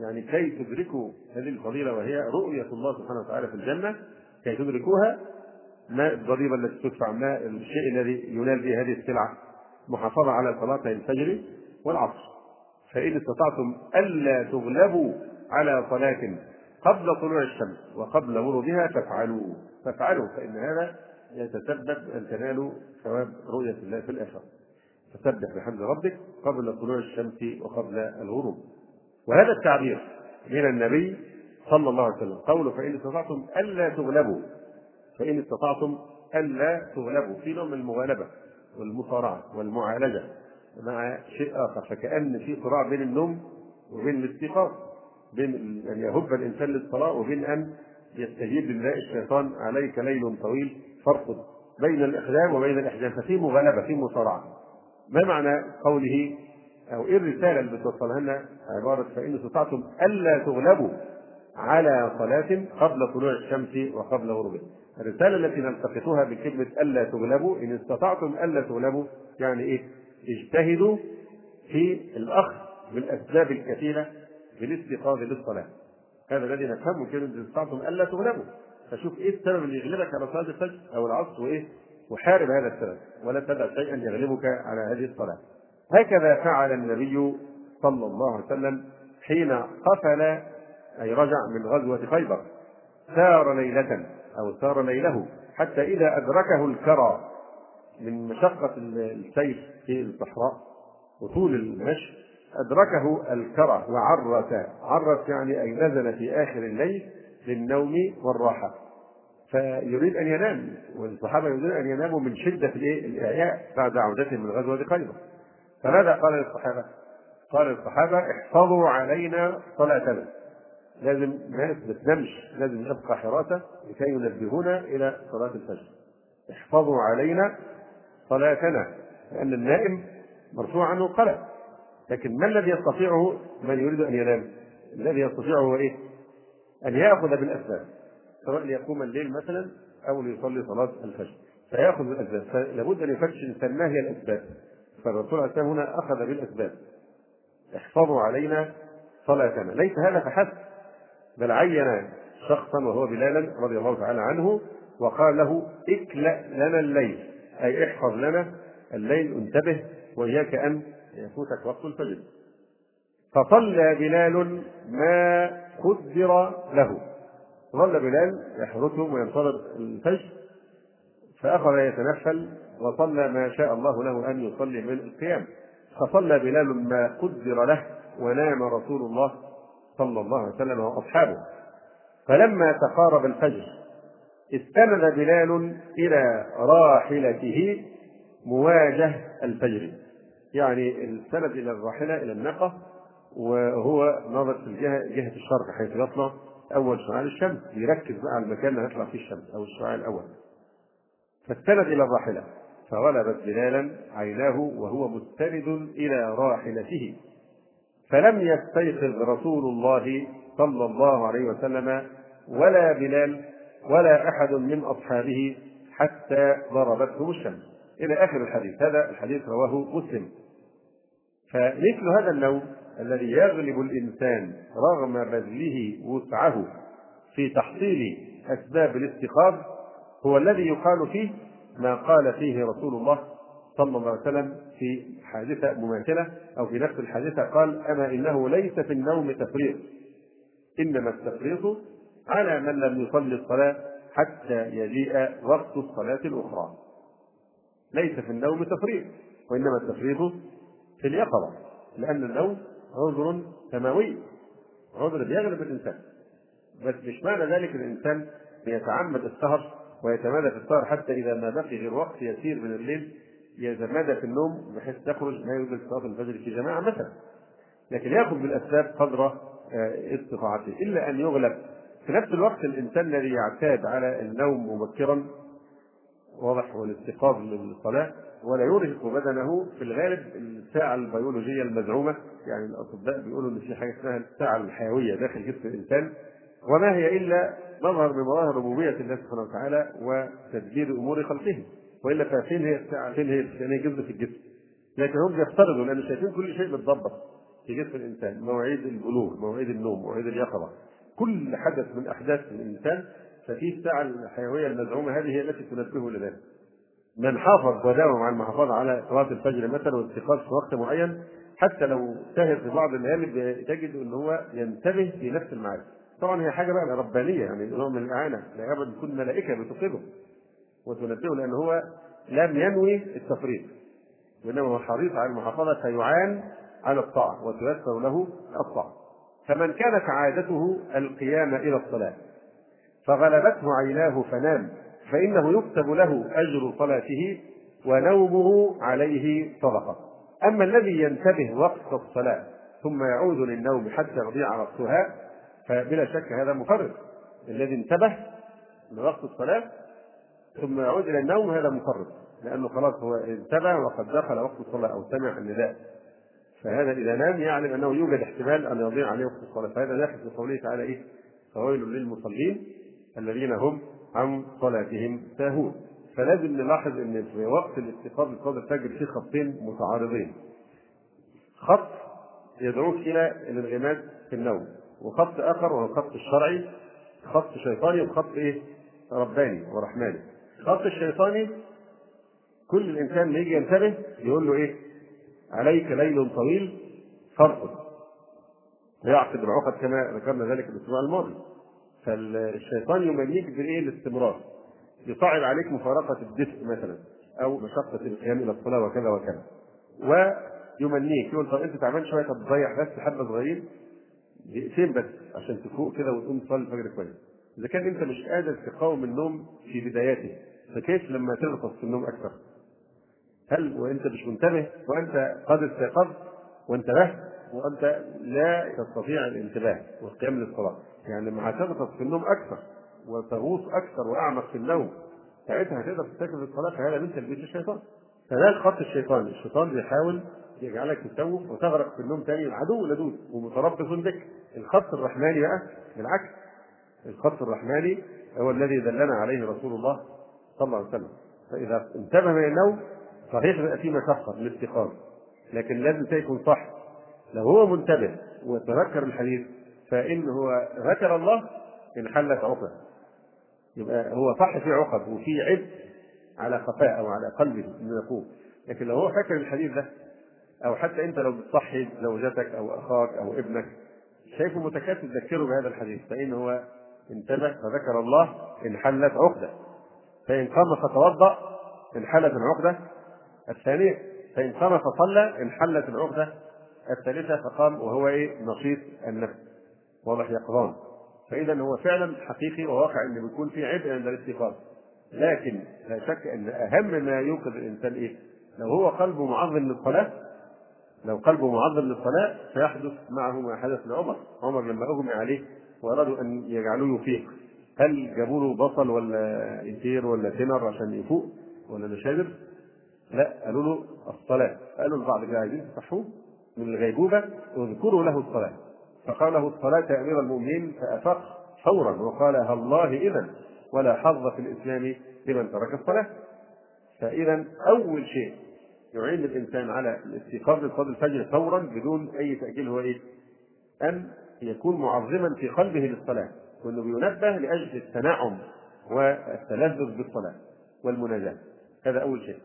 يعني كي تدركوا هذه الفضيلة وهي رؤية الله سبحانه وتعالى في الجنة كي تدركوها ما الضريبة التي تدفع ما الشيء الذي ينال به هذه السلعة؟ محافظة على صلاتي الفجر والعصر. فإن استطعتم ألا تغلبوا على صلاة قبل طلوع الشمس وقبل غروبها فافعلوا. فافعلوا فإن هذا يتسبب أن تنالوا ثواب رؤية الله في الآخرة. فسبح بحمد ربك قبل طلوع الشمس وقبل الغروب. وهذا التعبير من النبي صلى الله عليه وسلم. قوله فإن استطعتم ألا تغلبوا. فإن استطعتم ألا تغلبوا. في نوع من المغالبة والمصارعة والمعالجة مع شيء آخر. فكأن في صراع بين النوم وبين الاستيقاظ. بين أن يهب الإنسان للصلاة وبين أن يستجيب لله الشيطان. عليك ليل طويل. فرق بين الإقدام وبين الإحجام ففي مغالبة في مصارعة. ما معنى قوله؟ أو إيه الرسالة اللي بتوصلها لنا؟ عبارة فإن استطعتم ألا تغلبوا على صلاة قبل طلوع الشمس وقبل غروبها. الرسالة التي نلتقطها بكلمة ألا تغلبوا إن استطعتم ألا تغلبوا يعني إيه؟ اجتهدوا في الأخذ بالأسباب الكثيرة بالاستيقاظ للصلاة. هذا الذي نفهمه كلمة استطعتم ألا تغلبوا. فشوف إيه السبب اللي يغلبك على صلاة الفجر أو العصر وإيه؟ وحارب هذا السبب ولا تدع شيئا يغلبك على هذه الصلاة. هكذا فعل النبي صلى الله عليه وسلم حين قفل أي رجع من غزوة خيبر. سار ليلة أو سار ليله حتى إذا أدركه الكرى من مشقة السير في الصحراء وطول المشي أدركه الكرى وعرس. عرس يعني أي نزل في آخر الليل للنوم والراحة. فيريد أن ينام والصحابة يريدون أن يناموا من شدة الإعياء بعد عودتهم من غزوة خيبر. فماذا قال للصحابة؟ قال للصحابة احفظوا علينا صلاتنا لازم ما تنامش لازم نبقى حراسة لكي ينبهونا إلى صلاة الفجر. احفظوا علينا صلاتنا لأن النائم مرفوع عنه قلق لكن ما الذي يستطيعه؟ من يريد أن ينام؟ الذي يستطيعه هو إيه؟ أن يأخذ بالأسباب. سواء ليقوم الليل مثلا أو ليصلي صلاة الفجر. فيأخذ بالأسباب فلابد أن يفتش الإنسان ما هي الأسباب. فالرسول عليه السلام هنا أخذ بالأسباب. احفظوا علينا صلاتنا. ليس هذا فحسب. بل عين شخصا وهو بلالا رضي الله تعالى عنه وقال له اكلأ لنا الليل. أي احفظ لنا الليل انتبه وإياك أن يفوتك وقت الفجر. فصلى بلال ما قدر له. ظل بلال يحرسهم وينتظر الفجر فأخذ يتنفل وصلى ما شاء الله له أن يصلي من القيام فصلى بلال ما قدر له ونام رسول الله صلى الله عليه وسلم وأصحابه. فلما تقارب الفجر استند بلال إلى راحلته مواجه الفجر. يعني استند إلى الراحلة إلى الناقة وهو نظر في الجهة جهة الشرق حيث يطلع أول شعاع الشمس يركز بقى على المكان اللي هيطلع فيه الشمس أو الشعاع الأول. فاستند إلى الراحلة فغلبت بلالا عيناه وهو مستند إلى راحلته. فلم يستيقظ رسول الله صلى الله عليه وسلم ولا بلال ولا أحد من أصحابه حتى ضربتهم الشمس. إلى آخر الحديث هذا الحديث رواه مسلم. فمثل هذا النوم الذي يغلب الإنسان رغم بذله وسعه في تحصيل أسباب الاستيقاظ هو الذي يقال فيه ما قال فيه رسول الله صلى الله عليه وسلم في حادثة مماثلة أو في نفس الحادثة قال أما إنه ليس في النوم تفريط إنما التفريط على من لم يصلي الصلاة حتى يجيء وقت الصلاة الأخرى. ليس في النوم تفريط وإنما التفريط في اليقظة لأن النوم عذر سماوي عذر بيغلب الإنسان. بس مش معنى ذلك الإنسان بيتعمد السهر ويتمادى في السهر حتى إذا ما بقي غير وقت يسير من الليل يتمادى في النوم بحيث تخرج ما يوجد صلاة الفجر في جماعة مثلا. لكن يأخذ بالأسباب قدر آه، استطاعته. إلا أن يغلب. في نفس الوقت الإنسان الذي يعتاد على النوم مبكرا واضح والاستيقاظ للصلاة. ولا يرهق بدنه في الغالب الساعة البيولوجية المزعومة يعني الأطباء بيقولوا إن في حاجة اسمها الساعة الحيوية داخل جسم الإنسان وما هي إلا مظهر من مظاهر ربوبية الله سبحانه وتعالى وتدبير أمور خلقه وإلا فين هي الساعة فين هي فين هي جزء في الجسم؟ لكن هم بيفترضوا لأن شايفين كل شيء متضبط في جسم الإنسان مواعيد البلوغ مواعيد النوم مواعيد اليقظة كل حدث من أحداث الإنسان ففي الساعة الحيوية المزعومة هذه هي التي تنبهه لذلك. من حافظ وداوم على المحافظة على صلاة الفجر مثلا والاستيقاظ في وقت معين حتى لو سهر في بعض الليالي تجد إن هو ينتبه في نفس الميعاد. طبعا هي حاجة بقى ربانية يعني نوع من الإعانة لا ابدا تكون ملائكة بتوقظه وتنبهه لأن هو لم ينوي التفريط وإنما هو حريص على المحافظة فيعان على الطاعة وتيسر له الطاعة. فمن كانت عادته القيام إلى الصلاة فغلبته عيناه فنام فإنه يكتب له أجر صلاته ونومه عليه صدقة. أما الذي ينتبه وقت الصلاة ثم يعود للنوم حتى يضيع وقتها فبلا شك هذا مفرط. الذي انتبه لوقت الصلاة ثم يعود إلى النوم هذا مفرط لأنه خلاص هو انتبه وقد دخل وقت الصلاة أو سمع النداء. فهذا إذا نام يعلم أنه يوجد احتمال أن يضيع عليه وقت الصلاة فهذا داخل في قوله تعالى إيه؟ فويل للمصلين الذين هم عن صلاتهم ساهون فلازم نلاحظ إن في وقت الاستيقاظ لصلاه الفجر في خطين متعارضين. خط يدعوك إلى الانغماس في النوم وخط آخر وهو الخط الشرعي خط شيطاني وخط إيه؟ رباني ورحماني. الخط الشيطاني كل الإنسان ما يجي ينتبه يقول له إيه؟ عليك ليل طويل فارقد ويعقد العقد كما ذكرنا ذلك الأسبوع الماضي. فالشيطان يمنيك بالايه الاستمرار. يصعب عليك مفارقة الدفء مثلا أو مشقة القيام إلى الصلاة وكذا وكذا. ويمنيك يقول طب أنت تعبان شوية طب تضيع بس حبة صغيرين دقيقتين بس عشان تفوق كده وتقوم تصلي الفجر كويس. إذا كان أنت مش قادر تقاوم النوم في بداياته فكيف لما تغطس في النوم أكثر؟ هل وأنت مش منتبه وأنت قد استيقظت وانتبهت وأنت لا تستطيع الانتباه والقيام للصلاة؟ يعني لما هتغطس في النوم أكثر وتغوص أكثر وأعمق في النوم. ساعتها هتقدر تستكمل الصلاة فهذا من تلبيس الشيطان. فده الخط الشيطاني الشيطان بيحاول يجعلك تسوف وتغرق في النوم تاني العدو لدود ومتربص بك. الخط الرحماني بقى بالعكس. الخط الرحماني هو الذي دلنا عليه رسول الله صلى الله عليه وسلم. فإذا انتبه من النوم صحيح بيبقى في مشقة للاستيقاظ لكن لازم يكون صح. لو هو منتبه وتذكر الحديث فإن هو ذكر الله انحلت عقده يبقى هو صح في عقد وفي عبء على خفاء أو على قلبه إنه يقوم لكن لو هو فاكر الحديث ده أو حتى أنت لو بتصحي زوجتك أو أخاك أو ابنك شايفه متكاسل تذكره بهذا الحديث فإن هو انتبه فذكر الله انحلت عقده فإن قام فتوضأ انحلت العقده الثانية فإن قام فصلى انحلت العقده الثالثة فقام وهو إيه؟ نشيط النفس. واضح يقظان فاذا هو فعلا حقيقي وواقع إن بيكون في عبء عند الاستيقاظ لكن لا شك إن أهم ما يوقظ الإنسان إيه؟ لو هو قلبه معظم للصلاة لو قلبه معظم للصلاة سيحدث معه ما حدث لعمر، عمر لما أغمي عليه وأرادوا أن يجعلوه يفيق. هل جابوا له بصل ولا إنتير ولا تمر عشان يفوق ولا مشابر؟ لا قالوا له الصلاة. قالوا لبعض كده عايزين من الغيبوبة واذكروا له الصلاة. فقال له الصلاه يا أمير المؤمنين فأفاق فورا وقال الله اذا ولا حظ في الإسلام لمن ترك الصلاة. فإذا أول شيء يعين الإنسان على الاستيقاظ لصلاة الفجر فورا بدون أي تأجيل هو إيه؟ أن يكون معظما في قلبه للصلاة وأنه بينبه لأجل التنعم والتلذذ بالصلاة والمناجاة. هذا أول شيء.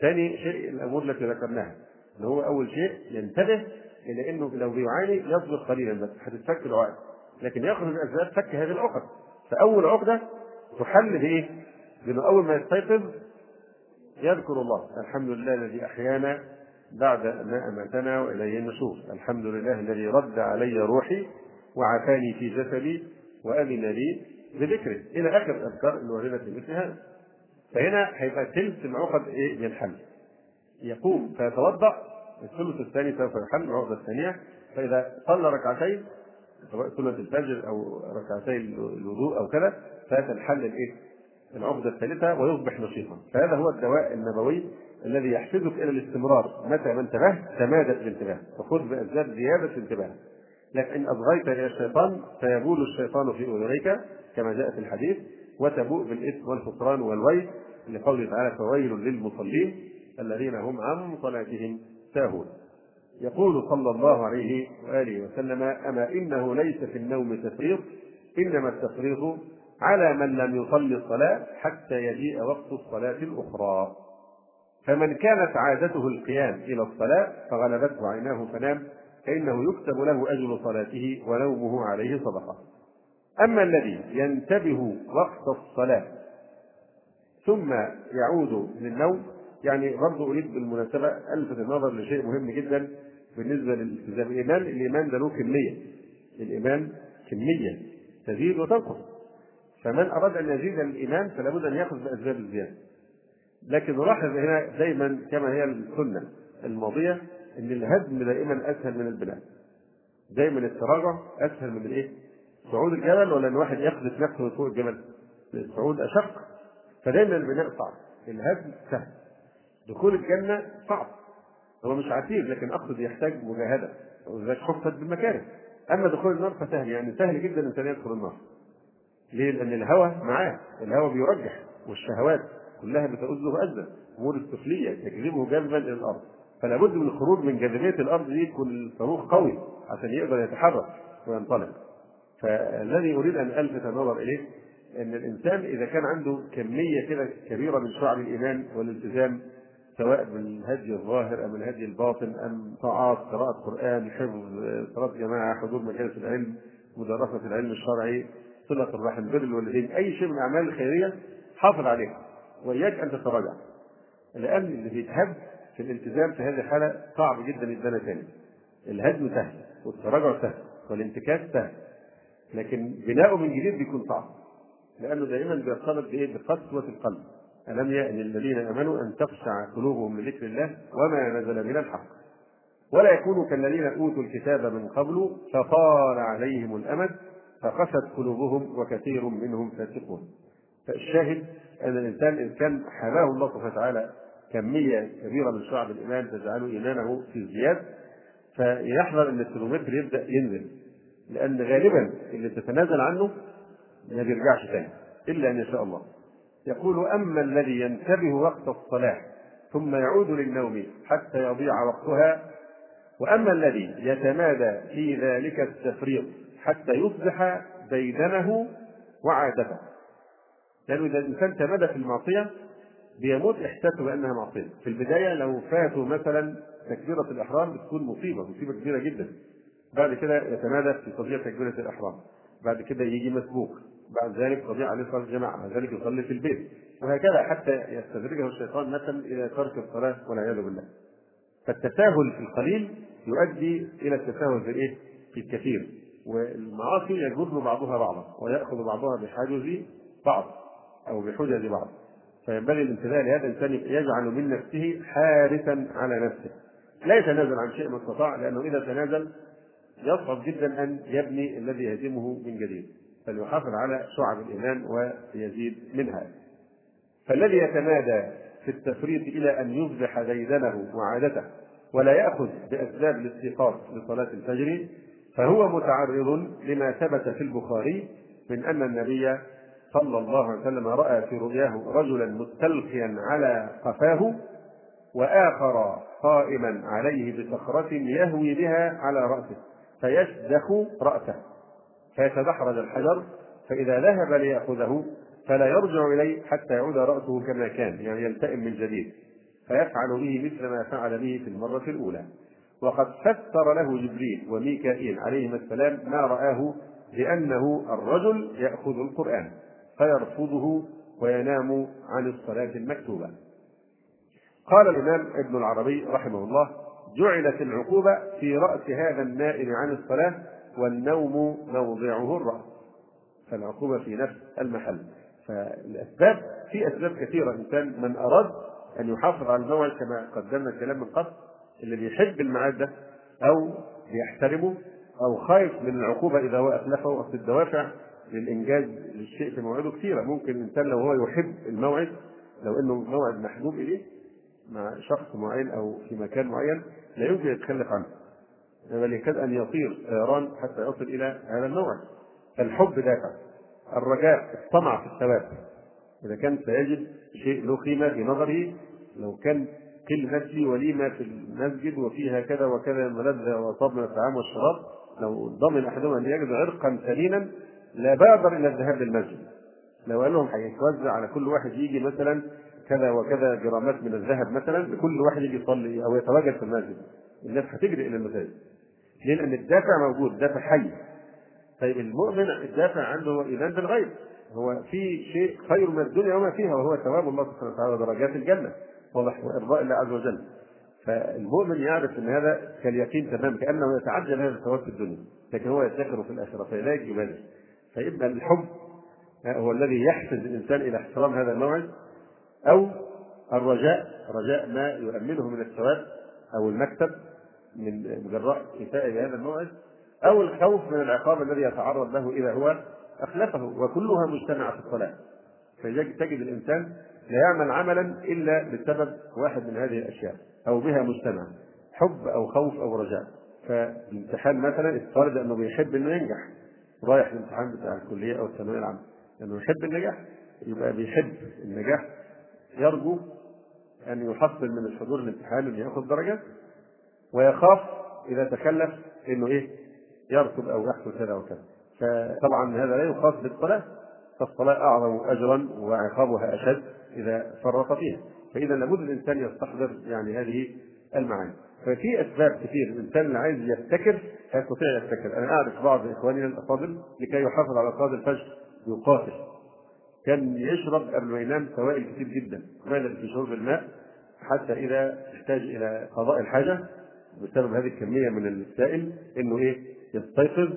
ثاني شيء الأمور التي ذكرناها أن هو أول شيء ينتبه إلى أنه لو بيعاني يصبر قليلا بس هتتفك العقد. لكن ياخذ من أسباب فك هذه العقد. فأول عقدة تحل بايه؟ بانه أول ما يستيقظ يذكر الله. الحمد لله الذي أحيانا بعد ما أماتنا وإليه النشور. الحمد لله الذي رد علي روحي وعافاني في جسدي واذن لي بذكره. إلى آخر الاذكار الوارده في مثل هذا فهنا هيبقى ثلث العقد إيه؟ ينحل. يقوم فيتوضأ الثلث الثاني سوف يحل العقده الثانية فإذا صلى ركعتين سواء سنة الفجر أو ركعتي الوضوء أو كذا فتنحل الإيه؟ العقدة الثالثة ويصبح نشيطا فهذا هو الدواء النبوي الذي يحفزك إلى الاستمرار. متى ما انتبهت تمادت الانتباه. فخذ بأسباب زيادة الانتباه. لكن أصغيت إلى الشيطان فيبول الشيطان في أذنيك كما جاء في الحديث وتبوء بالإثم والخسران والويل. لقوله تعالى فويل للمصلين الذين هم عن صلاتهم ساهون يقول صلى الله عليه وآله وسلم أما إنه ليس في النوم تفريط إنما التفريط على من لم يصلي الصلاة حتى يجيء وقت الصلاة الأخرى. فمن كانت عادته القيام إلى الصلاة فغلبته عيناه فنام فإنه يكتب له أجر صلاته ونومه عليه صدقة. أما الذي ينتبه وقت الصلاة ثم يعود للنوم يعني برضه أريد بالمناسبة ألفت النظر لشيء مهم جدا بالنسبة للالتزام. الإيمان الإيمان ده له كمية. الإيمان كمية تزيد وتنقص. فمن أراد أن يزيد الإيمان فلا بد أن يأخذ بأسباب الزيادة. لكن نلاحظ هنا دايما كما هي السنة الماضية أن الهدم دائما أسهل من البناء دايما التراجع أسهل من الإيه؟ صعود الجبل ولا أن واحد يقذف نفسه فوق الجبل. الصعود أشق فدايما البناء صعب. الهدم سهل. دخول الجنة صعب. هو مش عسير لكن أقصد يحتاج مجاهدة. ولذلك حفت بالمكاره أما دخول النار فسهل يعني سهل جدا الإنسان يدخل النار. ليه؟ لأن الهوى معاه. الهوى بيرجح والشهوات كلها بتؤذه أذى أمور السفلية تجذبه جذبا إلى الأرض. فلا بد من الخروج من جاذبية الأرض دي يكون الصاروخ قوي عشان يقدر يتحرك وينطلق. فالذي أريد أن ألفت النظر إليه أن الإنسان إذا كان عنده كمية كده كبيرة من شعب الإيمان والالتزام سواء بالهدي الظاهر أم الهدي الباطن أم طاعات قراءة قرآن حفظ صلاة جماعة حضور مجالس العلم مدرسة العلم الشرعي صلة الرحم بر الوالدين أي شيء من الأعمال الخيرية حافظ عليها وإياك أن تتراجع. لأن اللي بيتهد في الالتزام في هذه الحالة صعب جدا يتبنى تاني. الهدم سهل والتراجع سهل والانتكاس سهل لكن بناؤه من جديد بيكون صعب لأنه دائما بيرتبط بإيه؟ بقسوة القلب. ألم يأن الذين آمنوا أن تخشع قلوبهم لذكر الله وما نزل من الحق؟ ولا يكونوا كالذين أوتوا الكتاب من قبل فطال عليهم الأمد فقست قلوبهم وكثير منهم فاسقون. فالشاهد أن الإنسان إن كان حماه الله سبحانه وتعالى كمية كبيرة من شعب الإيمان تجعل إيمانه في ازدياد فيحذر أن الكيلومتر يبدأ ينزل لأن غالبا اللي تتنازل عنه ما بيرجعش تاني إلا أن يشاء الله. يقول أما الذي ينتبه وقت الصلاة ثم يعود للنوم حتى يضيع وقتها وأما الذي يتمادى في ذلك التفريط حتى يصبح ديدنه وعادته. لأنه إذا الإنسان تمادى في المعصية بيموت إحساسه بأنها معصية. في البداية لو فاتوا مثلا تكبيرة الإحرام بتكون مصيبة مصيبة كبيرة جدا. بعد كده يتمادى في تضييع تكبيرة الإحرام. بعد كده يجي مسبوق. بعد ذلك تضيع عليه صلاة الجماعة بعد ذلك يصلي في البيت. وهكذا حتى يستدرجه الشيطان مثلا إلى ترك الصلاة والعياذ بالله. فالتساهل في القليل يؤدي إلى التساهل في الإيه؟ في الكثير. والمعاصي يجر بعضها بعضا ويأخذ بعضها بحاجز بعض أو بحجج بعض. فينبغي الانتباه لهذا الإنسان يجعل من نفسه حارسا على نفسه. لا يتنازل عن شيء ما استطاع لأنه إذا تنازل يصعب جدا أن يبني الذي يهدمه من جديد. فليحافظ على شعب الإيمان ويزيد منها. فالذي يتمادى في التفريط إلى أن يصبح ديدنه وعادته ولا يأخذ بأسباب الاستيقاظ لصلاة الفجر فهو متعرض لما ثبت في البخاري من أن النبي صلى الله عليه وسلم رأى في رؤياه رجلا مستلقيا على قفاه وآخر قائما عليه بصخرة يهوي بها على رأسه فيشدخ رأسه. فيتدحرج الحجر فإذا ذهب ليأخذه فلا يرجع إليه حتى يعود رأسه كما كان يعني يلتئم من جديد. فيفعل به مثل ما فعل به في المرة الأولى. وقد فسر له جبريل وميكائيل عليهما السلام ما رآه بأنه الرجل يأخذ القرآن فيرفضه وينام عن الصلاة المكتوبة. قال الإمام ابن العربي رحمه الله جعلت العقوبة في رأس هذا النائم عن الصلاة والنوم موضعه الرأس فالعقوبة في نفس المحل. فالأسباب في أسباب كثيرة. إنسان من أراد أن يحافظ على الموعد كما قدمنا الكلام من قبل اللي بيحب الميعاد ده أو بيحترمه أو خايف من العقوبة إذا هو أتلفه أصل الدوافع للإنجاز للشيء في موعده كثيرة. ممكن الإنسان لو هو يحب الموعد لو إنه موعد محبوب إليه مع شخص معين أو في مكان معين لا يمكن يتخلف عنه. بل يكاد أن يطير طيران حتى يصل إلى هذا الموعد الحب دافع الرجاء الطمع في الثواب. إذا كان سيجد شيء له قيمة في نظره لو كان كل نفسي وليمة في المسجد وفيها كذا وكذا ملذة وطاب من الطعام والشراب لو ضمن أحدهم أن يجد عرقا ثمينا لا بأدر إلى الذهاب للمسجد. لو قال لهم هيتوزع على كل واحد يجي مثلا كذا وكذا جرامات من الذهب مثلا لكل واحد يجي يصلي أو يتواجد في المسجد. الناس هتجري إلى المساجد. ليه؟ لأن الدافع موجود دافع حي. طيب المؤمن الدافع عنده هو إيمان بالغيب. هو في شيء خير من الدنيا وما فيها وهو ثواب الله سبحانه وتعالى ودرجات الجنة. واضح وإرضاء الله عز وجل. فالمؤمن يعرف إن هذا كاليقين تمام كأنه يتعجل هذا الثواب في الدنيا لكن هو يدخر في الآخرة فلذلك يبادر فيبقى الحب هو الذي يحفز الإنسان إلى احترام هذا الموعد أو الرجاء رجاء ما يؤمنه من الثواب أو المكتب من جراء إيفاء بهذا الموعد أو الخوف من العقاب الذي يتعرض له إذا هو أخلفه وكلها مجتمعة في الصلاة. فتجد الإنسان لا يعمل عملا إلا بسبب واحد من هذه الأشياء أو بها مجتمع حب أو خوف أو رجاء. فالامتحان مثلا افترض أنه بيحب أنه ينجح رايح الامتحان بتاع الكلية أو الثانوية العامة لأنه يحب النجاح يبقى بيحب النجاح. يرجو أن يحصل من الحضور الامتحان أن يأخذ درجات. ويخاف إذا تكلف أنه إيه؟ يركض أو يحصل كذا وكذا. فطبعا هذا لا يخاص بالصلاة فالصلاة أعظم اجرا وعقابها أشد إذا فرط فيها. فإذا لابد الإنسان يستحضر يعني هذه المعاني. ففي أسباب كثير الإنسان اللي عايز يبتكر هيستطيع يبتكر. أنا أعرف بعض اخواننا الأفاضل لكي يحافظ على صلاة الفجر يقاتل. كان يشرب قبل ما ينام سوائل كثير جدا. ماذا في شرب الماء حتى إذا احتاج إلى قضاء الحاجة بسبب هذه الكمية من السائل إنه إيه؟ يستيقظ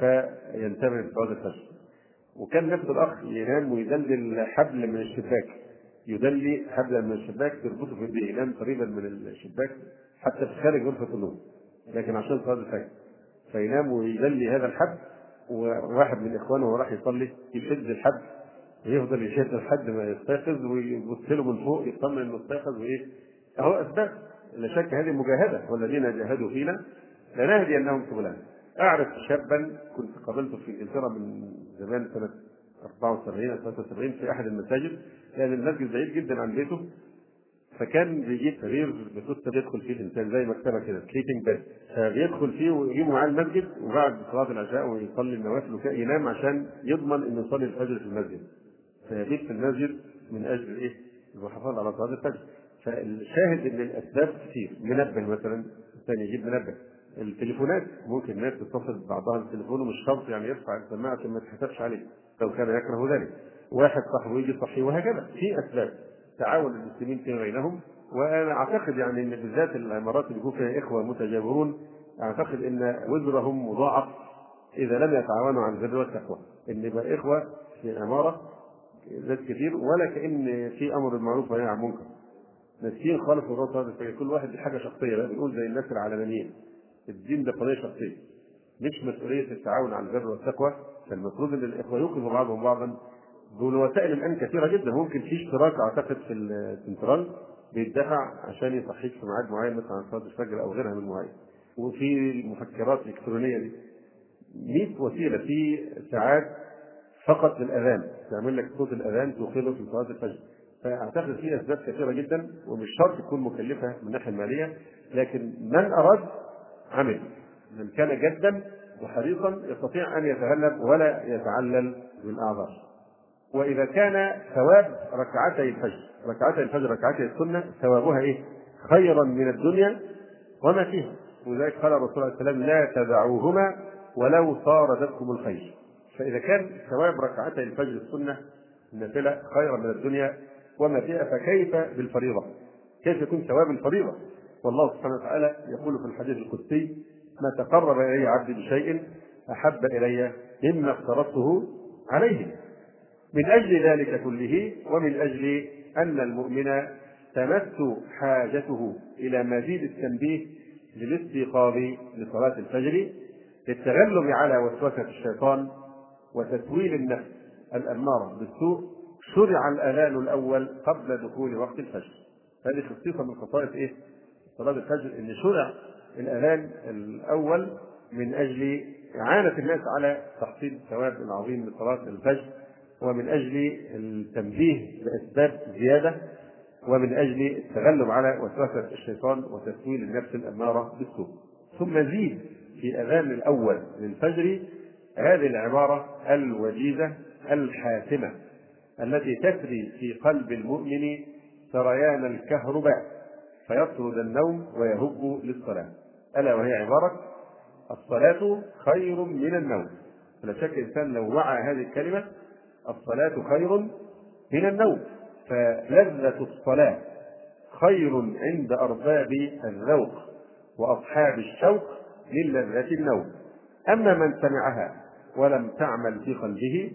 فينتبه لصلاه الفجر. وكان نفس الأخ ينام ويدلل حبل من الشباك. يدلي حبلا من الشباك تربطه في يديه ينام قريبا من الشباك حتى في خارج غرفة النوم. لكن عشان صلاة الفجر. فينام ويدلي هذا الحبل وواحد من إخوانه راح يصلي يشد الحبل يفضل يشد لحد ما يستيقظ ويبص له من فوق يطمن إنه استيقظ وإيه؟ اهو اسباب لا شك هذه مجاهدة والذين جاهدوا فينا لنهدينهم سبلنا أعرف شابا كنت قابلته في انجلترا من زمان سنة 74 أو 73 في أحد المساجد لأن المسجد بعيد جدا عن بيته فكان بيجيب سرير بسوسته بيدخل فيه الإنسان زي مكتبه كده سليبنج بيد فبيدخل فيه ويجيبه معاه المسجد وبعد صلاة العشاء ويصلي النوافل وكده ينام عشان يضمن إنه يصلي الفجر في المسجد. فيبيت في المسجد من أجل إيه؟ المحافظه على صلاة الفجر. فالشاهد إن الأسباب كتير. منبه مثلا الثاني يجيب منبه. التليفونات ممكن الناس تتصل ببعضها بالتليفون ومش شرط يعني يرفع السماعه عشان ما تحسبش عليه لو كان يكره ذلك. واحد صاحبه يجي يصحيه وهكذا. في أسباب. تعاون المسلمين فيما بينهم. وأنا أعتقد يعني إن بالذات العمارات اللي يكون فيها إخوة متجاورون أعتقد إن وزرهم مضاعف إذا لم يتعاونوا على البر والتقوى. إن يبقى إخوة في عماره ناس كتير ولا كأن في أمر بالمعروف ونهي عن المنكر. ناسيين خالص موضوع هذا كل واحد دي حاجة شخصية. بقى بنقول زي الناس العالميين. الدين ده قضية شخصية. مش مسؤولية التعاون على البر والتقوى. فالمفروض إن الإخوة يوقفوا بعضهم بعضا. بوسائل الان كثيرة جدا. ممكن في اشتراك أعتقد في السنترال. بيدفع عشان يصحيك في ميعاد معين مثلا صلاة الفجر أو غيرها من معين وفي المفكرات الالكترونيه دي. 100 وسيلة في ساعات فقط للأذان. تعمل لك صوت الأذان توصله في صلاة الفجر. فأعتقد في أسباب كثيرة جدا ومش شرط تكون مكلفة من الناحية المالية لكن من أراد عمل من كان جدا وحريصا يستطيع أن يتغلب ولا يتعلل بالأعذار. وإذا كان ثواب ركعتي الفجر ركعتي الفجر ركعتي السنة ثوابها إيه؟ خيرا من الدنيا وما فيها. ولذلك قال الرسول عليه وسلم لا تدعوهما ولو صاردتكم الخير. فإذا كان ثواب ركعتي الفجر السنة النافله خيرا من الدنيا وما فيها فكيف بالفريضة؟ كيف يكون ثواب الفريضة؟ والله سبحانه وتعالى يقول في الحديث القدسي ما تقرب إلي عبدي بشيء أحب إلي مما افترضته عليه من أجل ذلك كله ومن أجل أن المؤمن تمس حاجته إلى مزيد التنبيه للاستيقاظ لصلاة الفجر للتغلب على وسوسة الشيطان وتسويل النفس الأمارة بالسوء شرع الأذان الأول قبل دخول وقت الفجر. هذه خصيصة من خصائص إيه؟ صلاة الفجر إن شرع الأذان الأول من أجل إعانة الناس على تحصيل الثواب العظيم لصلاة الفجر ومن أجل التنبيه باسباب زيادة ومن أجل التغلب على وسوسه الشيطان وتسويل النفس الأمارة بالسوء. ثم زيد في اذان الأول للفجر هذه العبارة الوجيزة الحاسمة. التي تسري في قلب المؤمن سريان الكهرباء فيطرد النوم ويهب للصلاة. ألا وهي عبارة؟ الصلاة خير من النوم. فلا شك الانسان لو وعى هذه الكلمة الصلاة خير من النوم. فلذة الصلاة خير عند أرباب الذوق وأصحاب الشوق من لذة النوم. أما من سمعها ولم تعمل في قلبه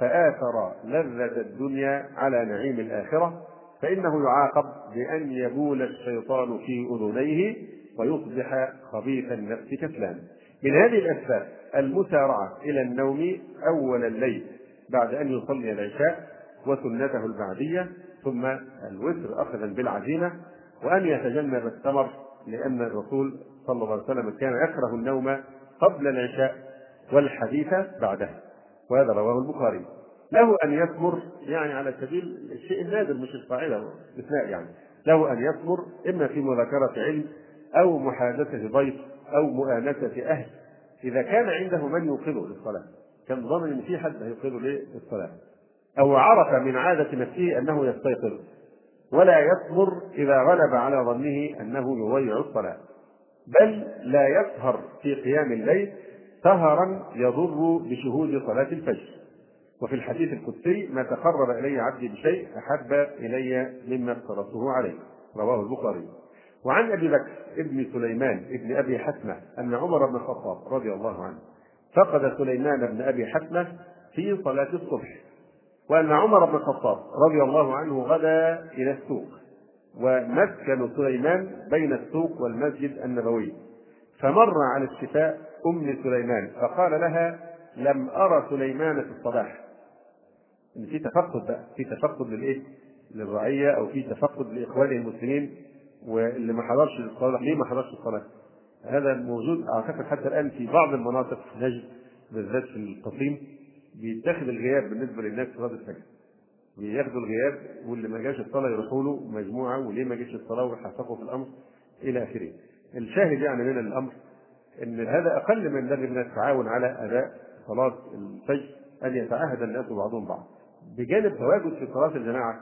فآثر لذة الدنيا على نعيم الآخرة فإنه يعاقب بأن يبول الشيطان في أذنيه ويصبح خبيث النفس كسلان. من هذه الأسباب المسارعة إلى النوم أول الليل بعد أن يصلي العشاء وسنته البعدية ثم الوتر أخذا بالعزيمة وأن يتجنب التمر لأن الرسول صلى الله عليه وسلم كان يكره النوم قبل العشاء والحديث بعدها. وهذا رواه البخاري. له أن يثمر يعني على سبيل الشيء النادر مش القاعدة استثناء يعني. له أن يثمر إما في مذاكرة علم أو محادثة ضيف أو مؤانسة أهل. إذا كان عنده من يوقظه للصلاة كان ظن ان في حد هيوقظه للصلاة. أو عرف من عادة نفسه أنه يستيقظ. ولا يصبر إذا غلب على ظنه أنه يضيع الصلاة. بل لا يسهر في قيام الليل سهرا يضر بشهود صلاة الفجر. وفي الحديث القدسي ما تقرب إلي عبدي بشيء أحب إلي مما افترضته عليه. رواه البخاري. وعن أبي بكر ابن سليمان ابن أبي حسمه أن عمر بن الخطاب رضي الله عنه فقد سليمان بن أبي حتمه في صلاة الصبح وأن عمر بن الخطاب رضي الله عنه غدا إلى السوق ومسكن سليمان بين السوق والمسجد النبوي. فمر على الشفاء أم سليمان فقال لها لم ارى سليمان في الصباح إن في تفقد بقى في تفقد للإيه؟ للرعية أو في تفقد لإخوانه المسلمين واللي ما حضرش الصلاة ليه ما حضرش الصلاة؟ هذا موجود أعتقد حتى الآن في بعض المناطق في نجد بالذات في القصيم بيتخذ الغياب بالنسبة للناس في صلاة الفجر بياخدوا الغياب واللي ما جاش الصلاة يروحوا له مجموعة وليه ما جاش الصلاة ويحققوا في الأمر إلى آخره. الشاهد يعني من الأمر إن هذا أقل من الذي من التعاون على أداء صلاة الفجر أن يتعاهد الناس بعضهم بعض. بجانب تواجد في صلاة الجماعة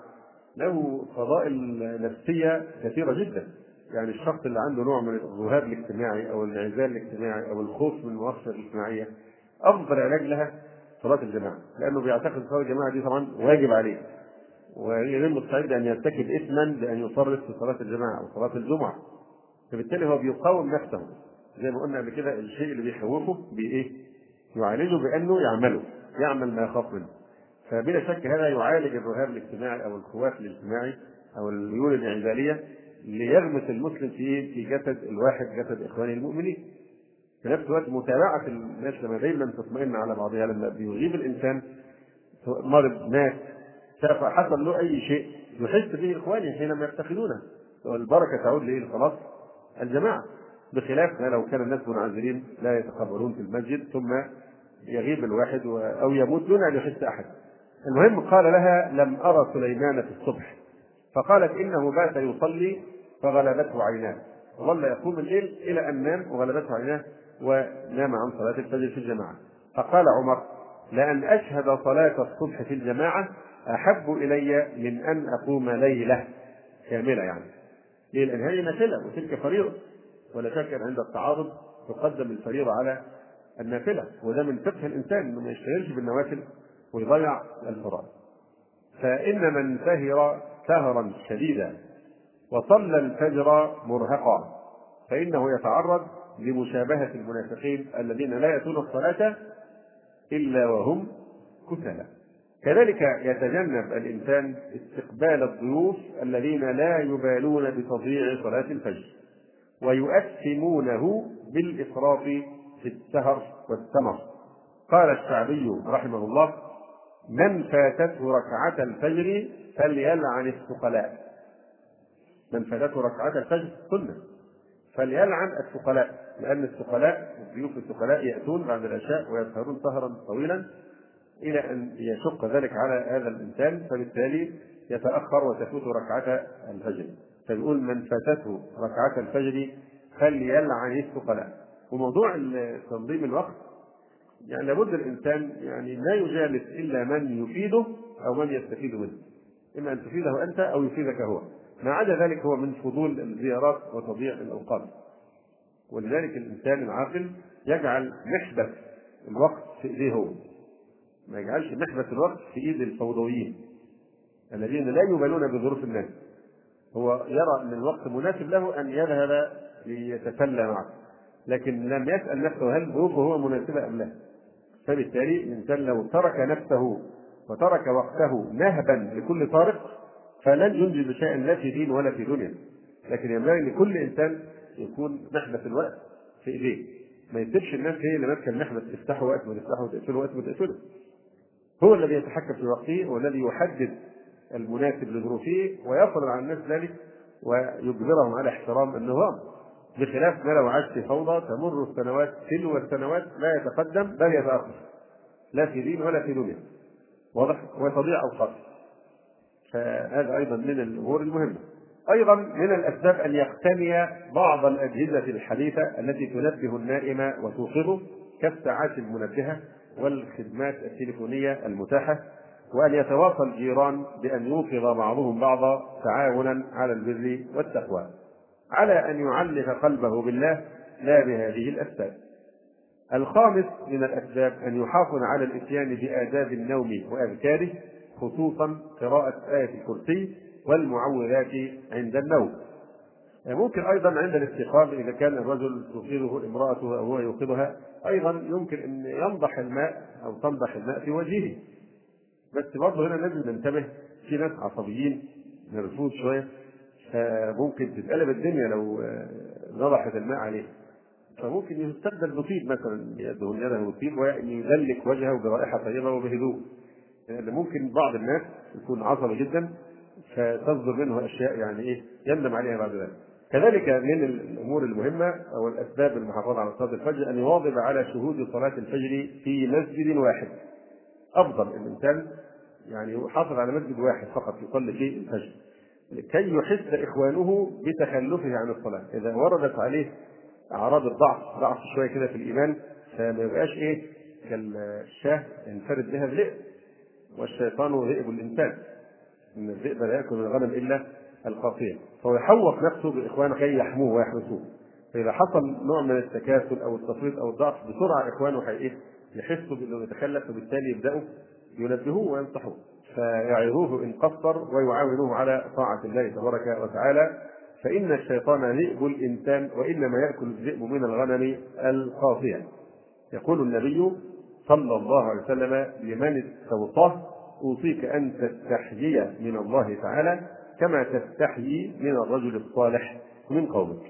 له فضائل نفسية كثيرة جدا. يعني الشخص اللي عنده نوع من الرهاب الاجتماعي أو الانعزال الاجتماعي أو الخوف من المؤثر الاجتماعية أفضل علاج لها صلاة الجماعة لأنه بيعتقد صلاة الجماعة دي طبعا واجب عليه وغير مستعد أن يرتكب اثما بان يفرط في صلاة الجماعة أو صلاة الجمعة فبالتالي هو بيقاوم نفسه زي ما قلنا قبل كده الشيء اللي بيخوفه بايه؟ يعالجه بأنه يعمله يعمل ما يخاف منه. فبلا شك هذا يعالج الرهاب الاجتماعي أو الخواف الاجتماعي أو الميول الانعزاليه ليغمس المسلم في في جسد الواحد جسد إخوانه المؤمنين. في نفس الوقت متابعة الناس لما دايما تطمئن على بعضها لما بيغيب الإنسان مرض مات حصل له أي شيء يحس به إخوانه حينما يفتقدونه. والبركة تعود لإيه؟ خلاص الجماعة. بخلاف ما لو كان الناس منعزلين لا يتخبرون في المسجد ثم يغيب الواحد. أو يموت دون أن يحس أحد المهم قال لها لم أرى سليمان في الصبح فقالت إنه بات يصلي فغلبته عيناه وظل يقوم الليل إلى أن نام وغلبته عيناه ونام عن صلاة الفجر في الجماعة فقال عمر لأن أشهد صلاة الصبح في الجماعة أحب إلي من أن أقوم ليلة كاملة يعني ليه؟ لأن هذه نافله وتلك فريضة ولا شك عند التعارض تقدم الفريضة على النافلة وده من فقه الإنسان إنه ما يشتغلش بالنوافل ويضيع الفرائض. فإن من سهر سهرا شديدا وصلى الفجر مرهقا فإنه يتعرض لمشابهة المنافقين الذين لا يأتون الصلاة إلا وهم كسلى كذلك يتجنب الإنسان استقبال الضيوف الذين لا يبالون بتضييع صلاة الفجر. ويؤثمونه بالإفراط في السهر والسمر. قال الشعبي رحمه الله من فاتته ركعة الفجر فليلعن الثقلاء. من فاتته ركعة الفجر سنة. فليلعن الثقلاء لأن الثقلاء ضيوف الثقلاء يأتون بعد العشاء ويسهرون سهرا طويلا إلى أن يشق ذلك على هذا الإنسان فبالتالي يتأخر وتفوت ركعة الفجر. فيقول من فاتته ركعة الفجر فليلعن الثقلاء. وموضوع تنظيم الوقت يعني لابد الإنسان يعني لا يجالس إلا من يفيده أو من يستفيد منه. إما أن تفيده أنت أو يفيدك هو. ما عدا ذلك هو من فضول الزيارات وتضييع الأوقات. ولذلك الإنسان العاقل يجعل محبس الوقت في إيديه هو. ما يجعلش محبس الوقت في إيد الفوضويين الذين لا يبالون بظروف الناس. هو يرى أن الوقت مناسب له أن يذهب ليتسلى معه. لكن لم يسأل نفسه هل ظروفه هو مناسبة أم لا. فبالتالي الإنسان لو ترك نفسه وترك وقته نهبا لكل طارق فلن ينجز شيئا لا في دين ولا في دنيا. لكن ينبغي لكل إنسان يكون محبس الوقت في إيديه. ما يسيبش الناس هي اللي ماسكة المحبس تفتحه وقت ما تفتحه وتقفله وقت ما تقفله. هو الذي يتحكم في وقته هو الذي يحدد المناسب لظروفه ويفرض على الناس ذلك ويجبرهم على احترام النظام. بخلاف ما لو عاش في فوضى تمر السنوات تلو السنوات لا يتقدم بل يتاخر لا في دين ولا في دنيا. واضح؟ وتضيع اوقاته فهذا أيضا من الأمور المهمة. أيضا من الأسباب أن يقتني بعض الأجهزة الحديثة التي تنبه النائم وتوقظه كالساعات المنبهة والخدمات التليفونية المتاحة. وأن يتواصى الجيران بأن يوقظ بعضهم بعضا تعاونا على البر والتقوى على أن يعلق قلبه بالله لا بهذه الأسباب. الخامس من الأسباب أن يحافظ على الإتيان بآداب النوم وأذكاره خصوصا قراءة آية الكرسي والمعوذات عند النوم. ممكن أيضا عند الاستيقاظ إذا كان الرجل توقظه امرأته أو هو يوقظها أيضا يمكن أن ينضح الماء أو تنضح الماء في وجهه. بس برضه هنا لازم ننتبه في ناس عصبيين نرفوز شوية فممكن تتقلب الدنيا لو نضحت الماء عليه فممكن يستبدل بطيب مثلا يده يده بطيب ويدلك وجهه برائحة طيبة وبهدوء لأن ممكن بعض الناس يكون عصبي جدا فتصدر منه أشياء يعني إيه يندم عليها بعد ذلك. كذلك من الأمور المهمة أو الأسباب المحافظة على صلاة الفجر أن يواظب على شهود صلاة الفجر في مسجد واحد. أفضل الإنسان يعني حافظ على مسجد واحد فقط يصلي فيه الفجر كي يحس إخوانه بتخلفه عن الصلاة. إذا وردت عليه أعراض الضعف ضعف شوية كده في الإيمان فما يبقاش إيه؟ كالشاه ينفرد بها الذئب والشيطان ذئب الإنسان. إن الذئب لا يأكل من الغنم إلا القافية فهو يحوط نفسه بإخوانه كي يحموه ويحرسوه. فإذا حصل نوع من التكاسل أو التفريط أو الضعف بسرعة إخوانه حي إيه؟ يحسوا بأنه يتخلف وبالتالي يبدأوا ينبهوه وينصحوه فيعظوه إن قصر ويعاونوه على طاعة الله تبارك وتعالى. فإن الشيطان ذئب الإنسان وإنما يأكل الذئب من الغنم القافية يقول النبي صلى الله عليه وسلم لمن استوصاه أوصيك أن تستحيي من الله تعالى كما تستحيي من الرجل الصالح من قومك.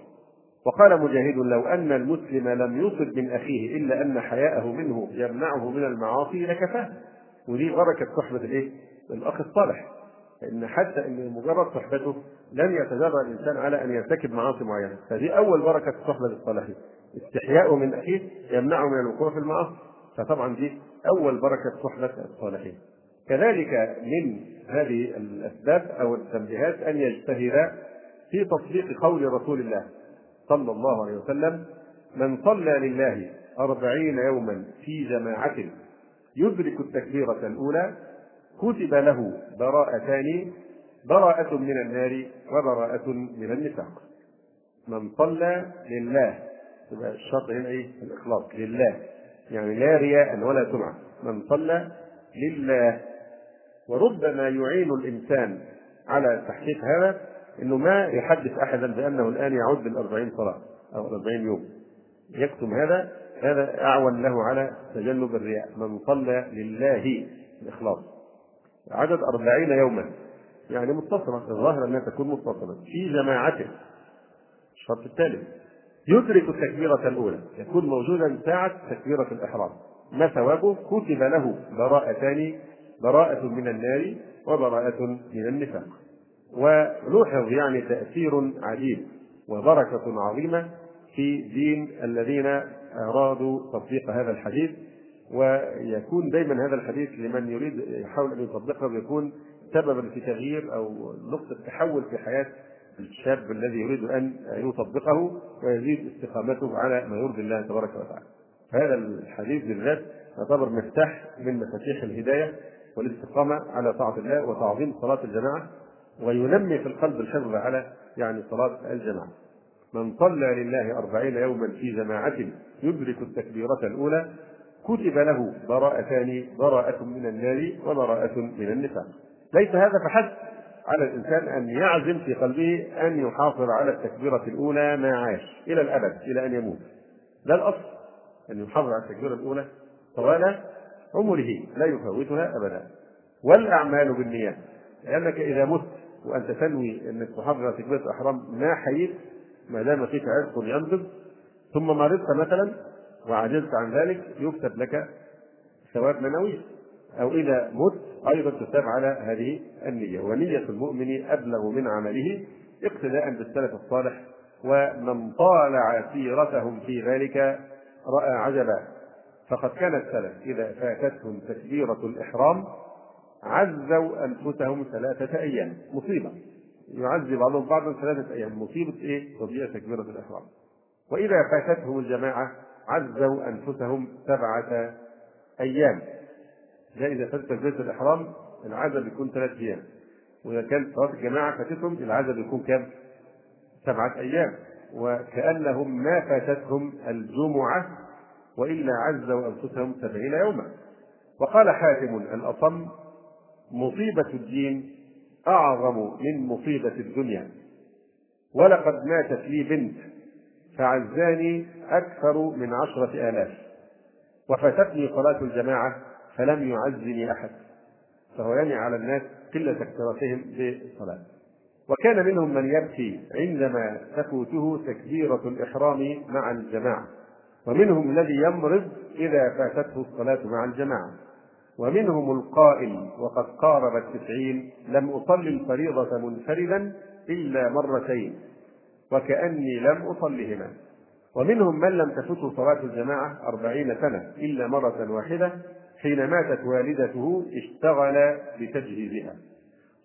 وقال مجاهد لو أن المسلم لم يصب من أخيه إلا أن حياءه منه يمنعه من المعاصي لكفاه. ودي بركة صحبة الإيه؟ الأخ الصالح. فإن حتى إن مجرد صحبته لن يتجرأ الإنسان على أن يرتكب معاصي معينة. فدي أول بركة صحبة الصالحين استحياؤه من أخيه يمنعه من الوقوع في المعاصي. فطبعا دي أول بركة صحبة الصالحين. كذلك من هذه الأسباب أو التنبيهات أن يجتهد في تطبيق قول رسول الله صلى الله عليه وسلم من صلى لله أربعين يوما في جماعة يدرك التكبيرة الأولى كتب له براءتان براءة من النار وبراءة من النفاق. من صلى لله يبقى الشرط هنا إيه؟ الإخلاص لله. يعني لا رياء ولا سمعة من صلى لله. وربما يعين الإنسان على تحقيق هذا إنه ما يحدث أحدا بأنه الآن يعد الأربعين صلاة أو الأربعين يوم. يكتم هذا هذا اعون له على تجنب الرياء. من صلى لله الإخلاص. عدد أربعين يوما. يعني متصلة الظاهر أنها تكون متصلة في جماعته. الشرط الثالث يدرك التكبيرة الأولى. يكون موجودا ساعة تكبيرة الإحرام. ما ثوابه؟ كتب له براءتان. براءة من النار وبراءة من النفاق. ولوحظ يعني تأثير عجيب وبركة عظيمة في دين الذين أرادوا تطبيق هذا الحديث ويكون دائما هذا الحديث لمن يريد يحاول أن يطبقه يكون سببا في تغيير أو نقطة تحول في حياة الشاب الذي يريد أن يطبقه ويزيد استقامته على ما يرضي الله تبارك وتعالى. هذا الحديث بالذات يعتبر مفتاح من مفاتيح الهداية والاستقامة على طاعة الله وتعظيم صلاة الجماعة وينمي في القلب الحرص على يعني صلاة الجماعة من صلى لله أربعين يوما في جماعة يدرك التكبيرة الأولى كتب له براءتان براءة من النار وبراءة من النفاق. ليس هذا فحسب على الإنسان أن يعزم في قلبه أن يحافظ على التكبيرة الأولى ما عاش إلى الأبد إلى أن يموت. لا الأصل أن يحافظ على التكبيرة الأولى طوال عمره لا يفوتها أبدا. والأعمال بالنيات لأنك إذا مت وأنت تنوي إنك تحافظ على تكبيرة الأحرام ما حييت؟ ما دام فيك عرق ينضب ثم مرضت مثلا وعجزت عن ذلك يكتب لك ثواب منوي أو إذا مت أيضا تثاب على هذه النية. ونية المؤمن أبلغ من عمله اقتداء بالسلف الصالح ومن طالع سيرتهم في ذلك رأى عجبا. فقد كان السلف إذا فاتتهم تكبيرة الإحرام عزوا أنفسهم ثلاثة أيام مصيبة. يعزي بعضهم بعضا ثلاثة أيام. مصيبة إيه؟ تضييع تكبيرة الإحرام. وإذا فاتتهم الجماعة عزوا أنفسهم سبعة أيام. ده اذا فاتت تكبيرة الإحرام العزاء بيكون ثلاث أيام. وإذا كانت صلاة الجماعة فاتتهم العزاء بيكون كام؟ سبعة أيام. وكأنهم ما فاتتهم الجمعة وإلا عزوا أنفسهم سبعين يوما. وقال حاتم الأصم مصيبة الدين أعظم من مصيبة الدنيا. ولقد ماتت لي بنت فعزاني أكثر من عشرة آلاف. وفاتتني صلاة الجماعة فلم يعزني أحد. فهو يعني على الناس قلة اكتراثهم بالصلاة. وكان منهم من يبكي عندما تفوته تكبيرة الإحرام مع الجماعة. ومنهم الذي يمرض إذا فاتته الصلاة مع الجماعة. ومنهم القائل وقد قارب التسعين لم أصلي الفريضة منفردا إلا مرتين وكأني لم أصلهما. ومنهم من لم تفته صلاة الجماعة أربعين سنة إلا مرة واحدة حين ماتت والدته اشتغل بتجهيزها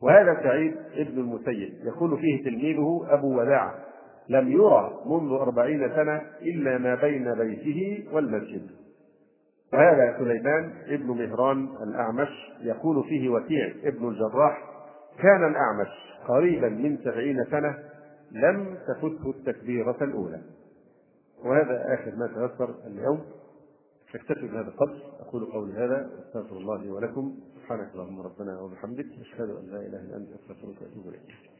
وهذا سعيد ابن المسيب يقول فيه تلميذه أبو وداع لم يرى منذ أربعين سنة إلا ما بين بيته والمسجد. وهذا سليمان ابن مهران الأعمش يقول فيه وكيع ابن الجراح كان الأعمش قريبا من سبعين سنة لم تفته التكبيرة الأولى. وهذا آخر ما تيسر اليوم. اكتفي بهذا القدر. أقول قولي هذا. أستغفر الله لي ولكم. سبحانك اللهم ربنا وبحمدك. أشهد أن لا إله إلا أنت أستغفرك وأتوب إليك.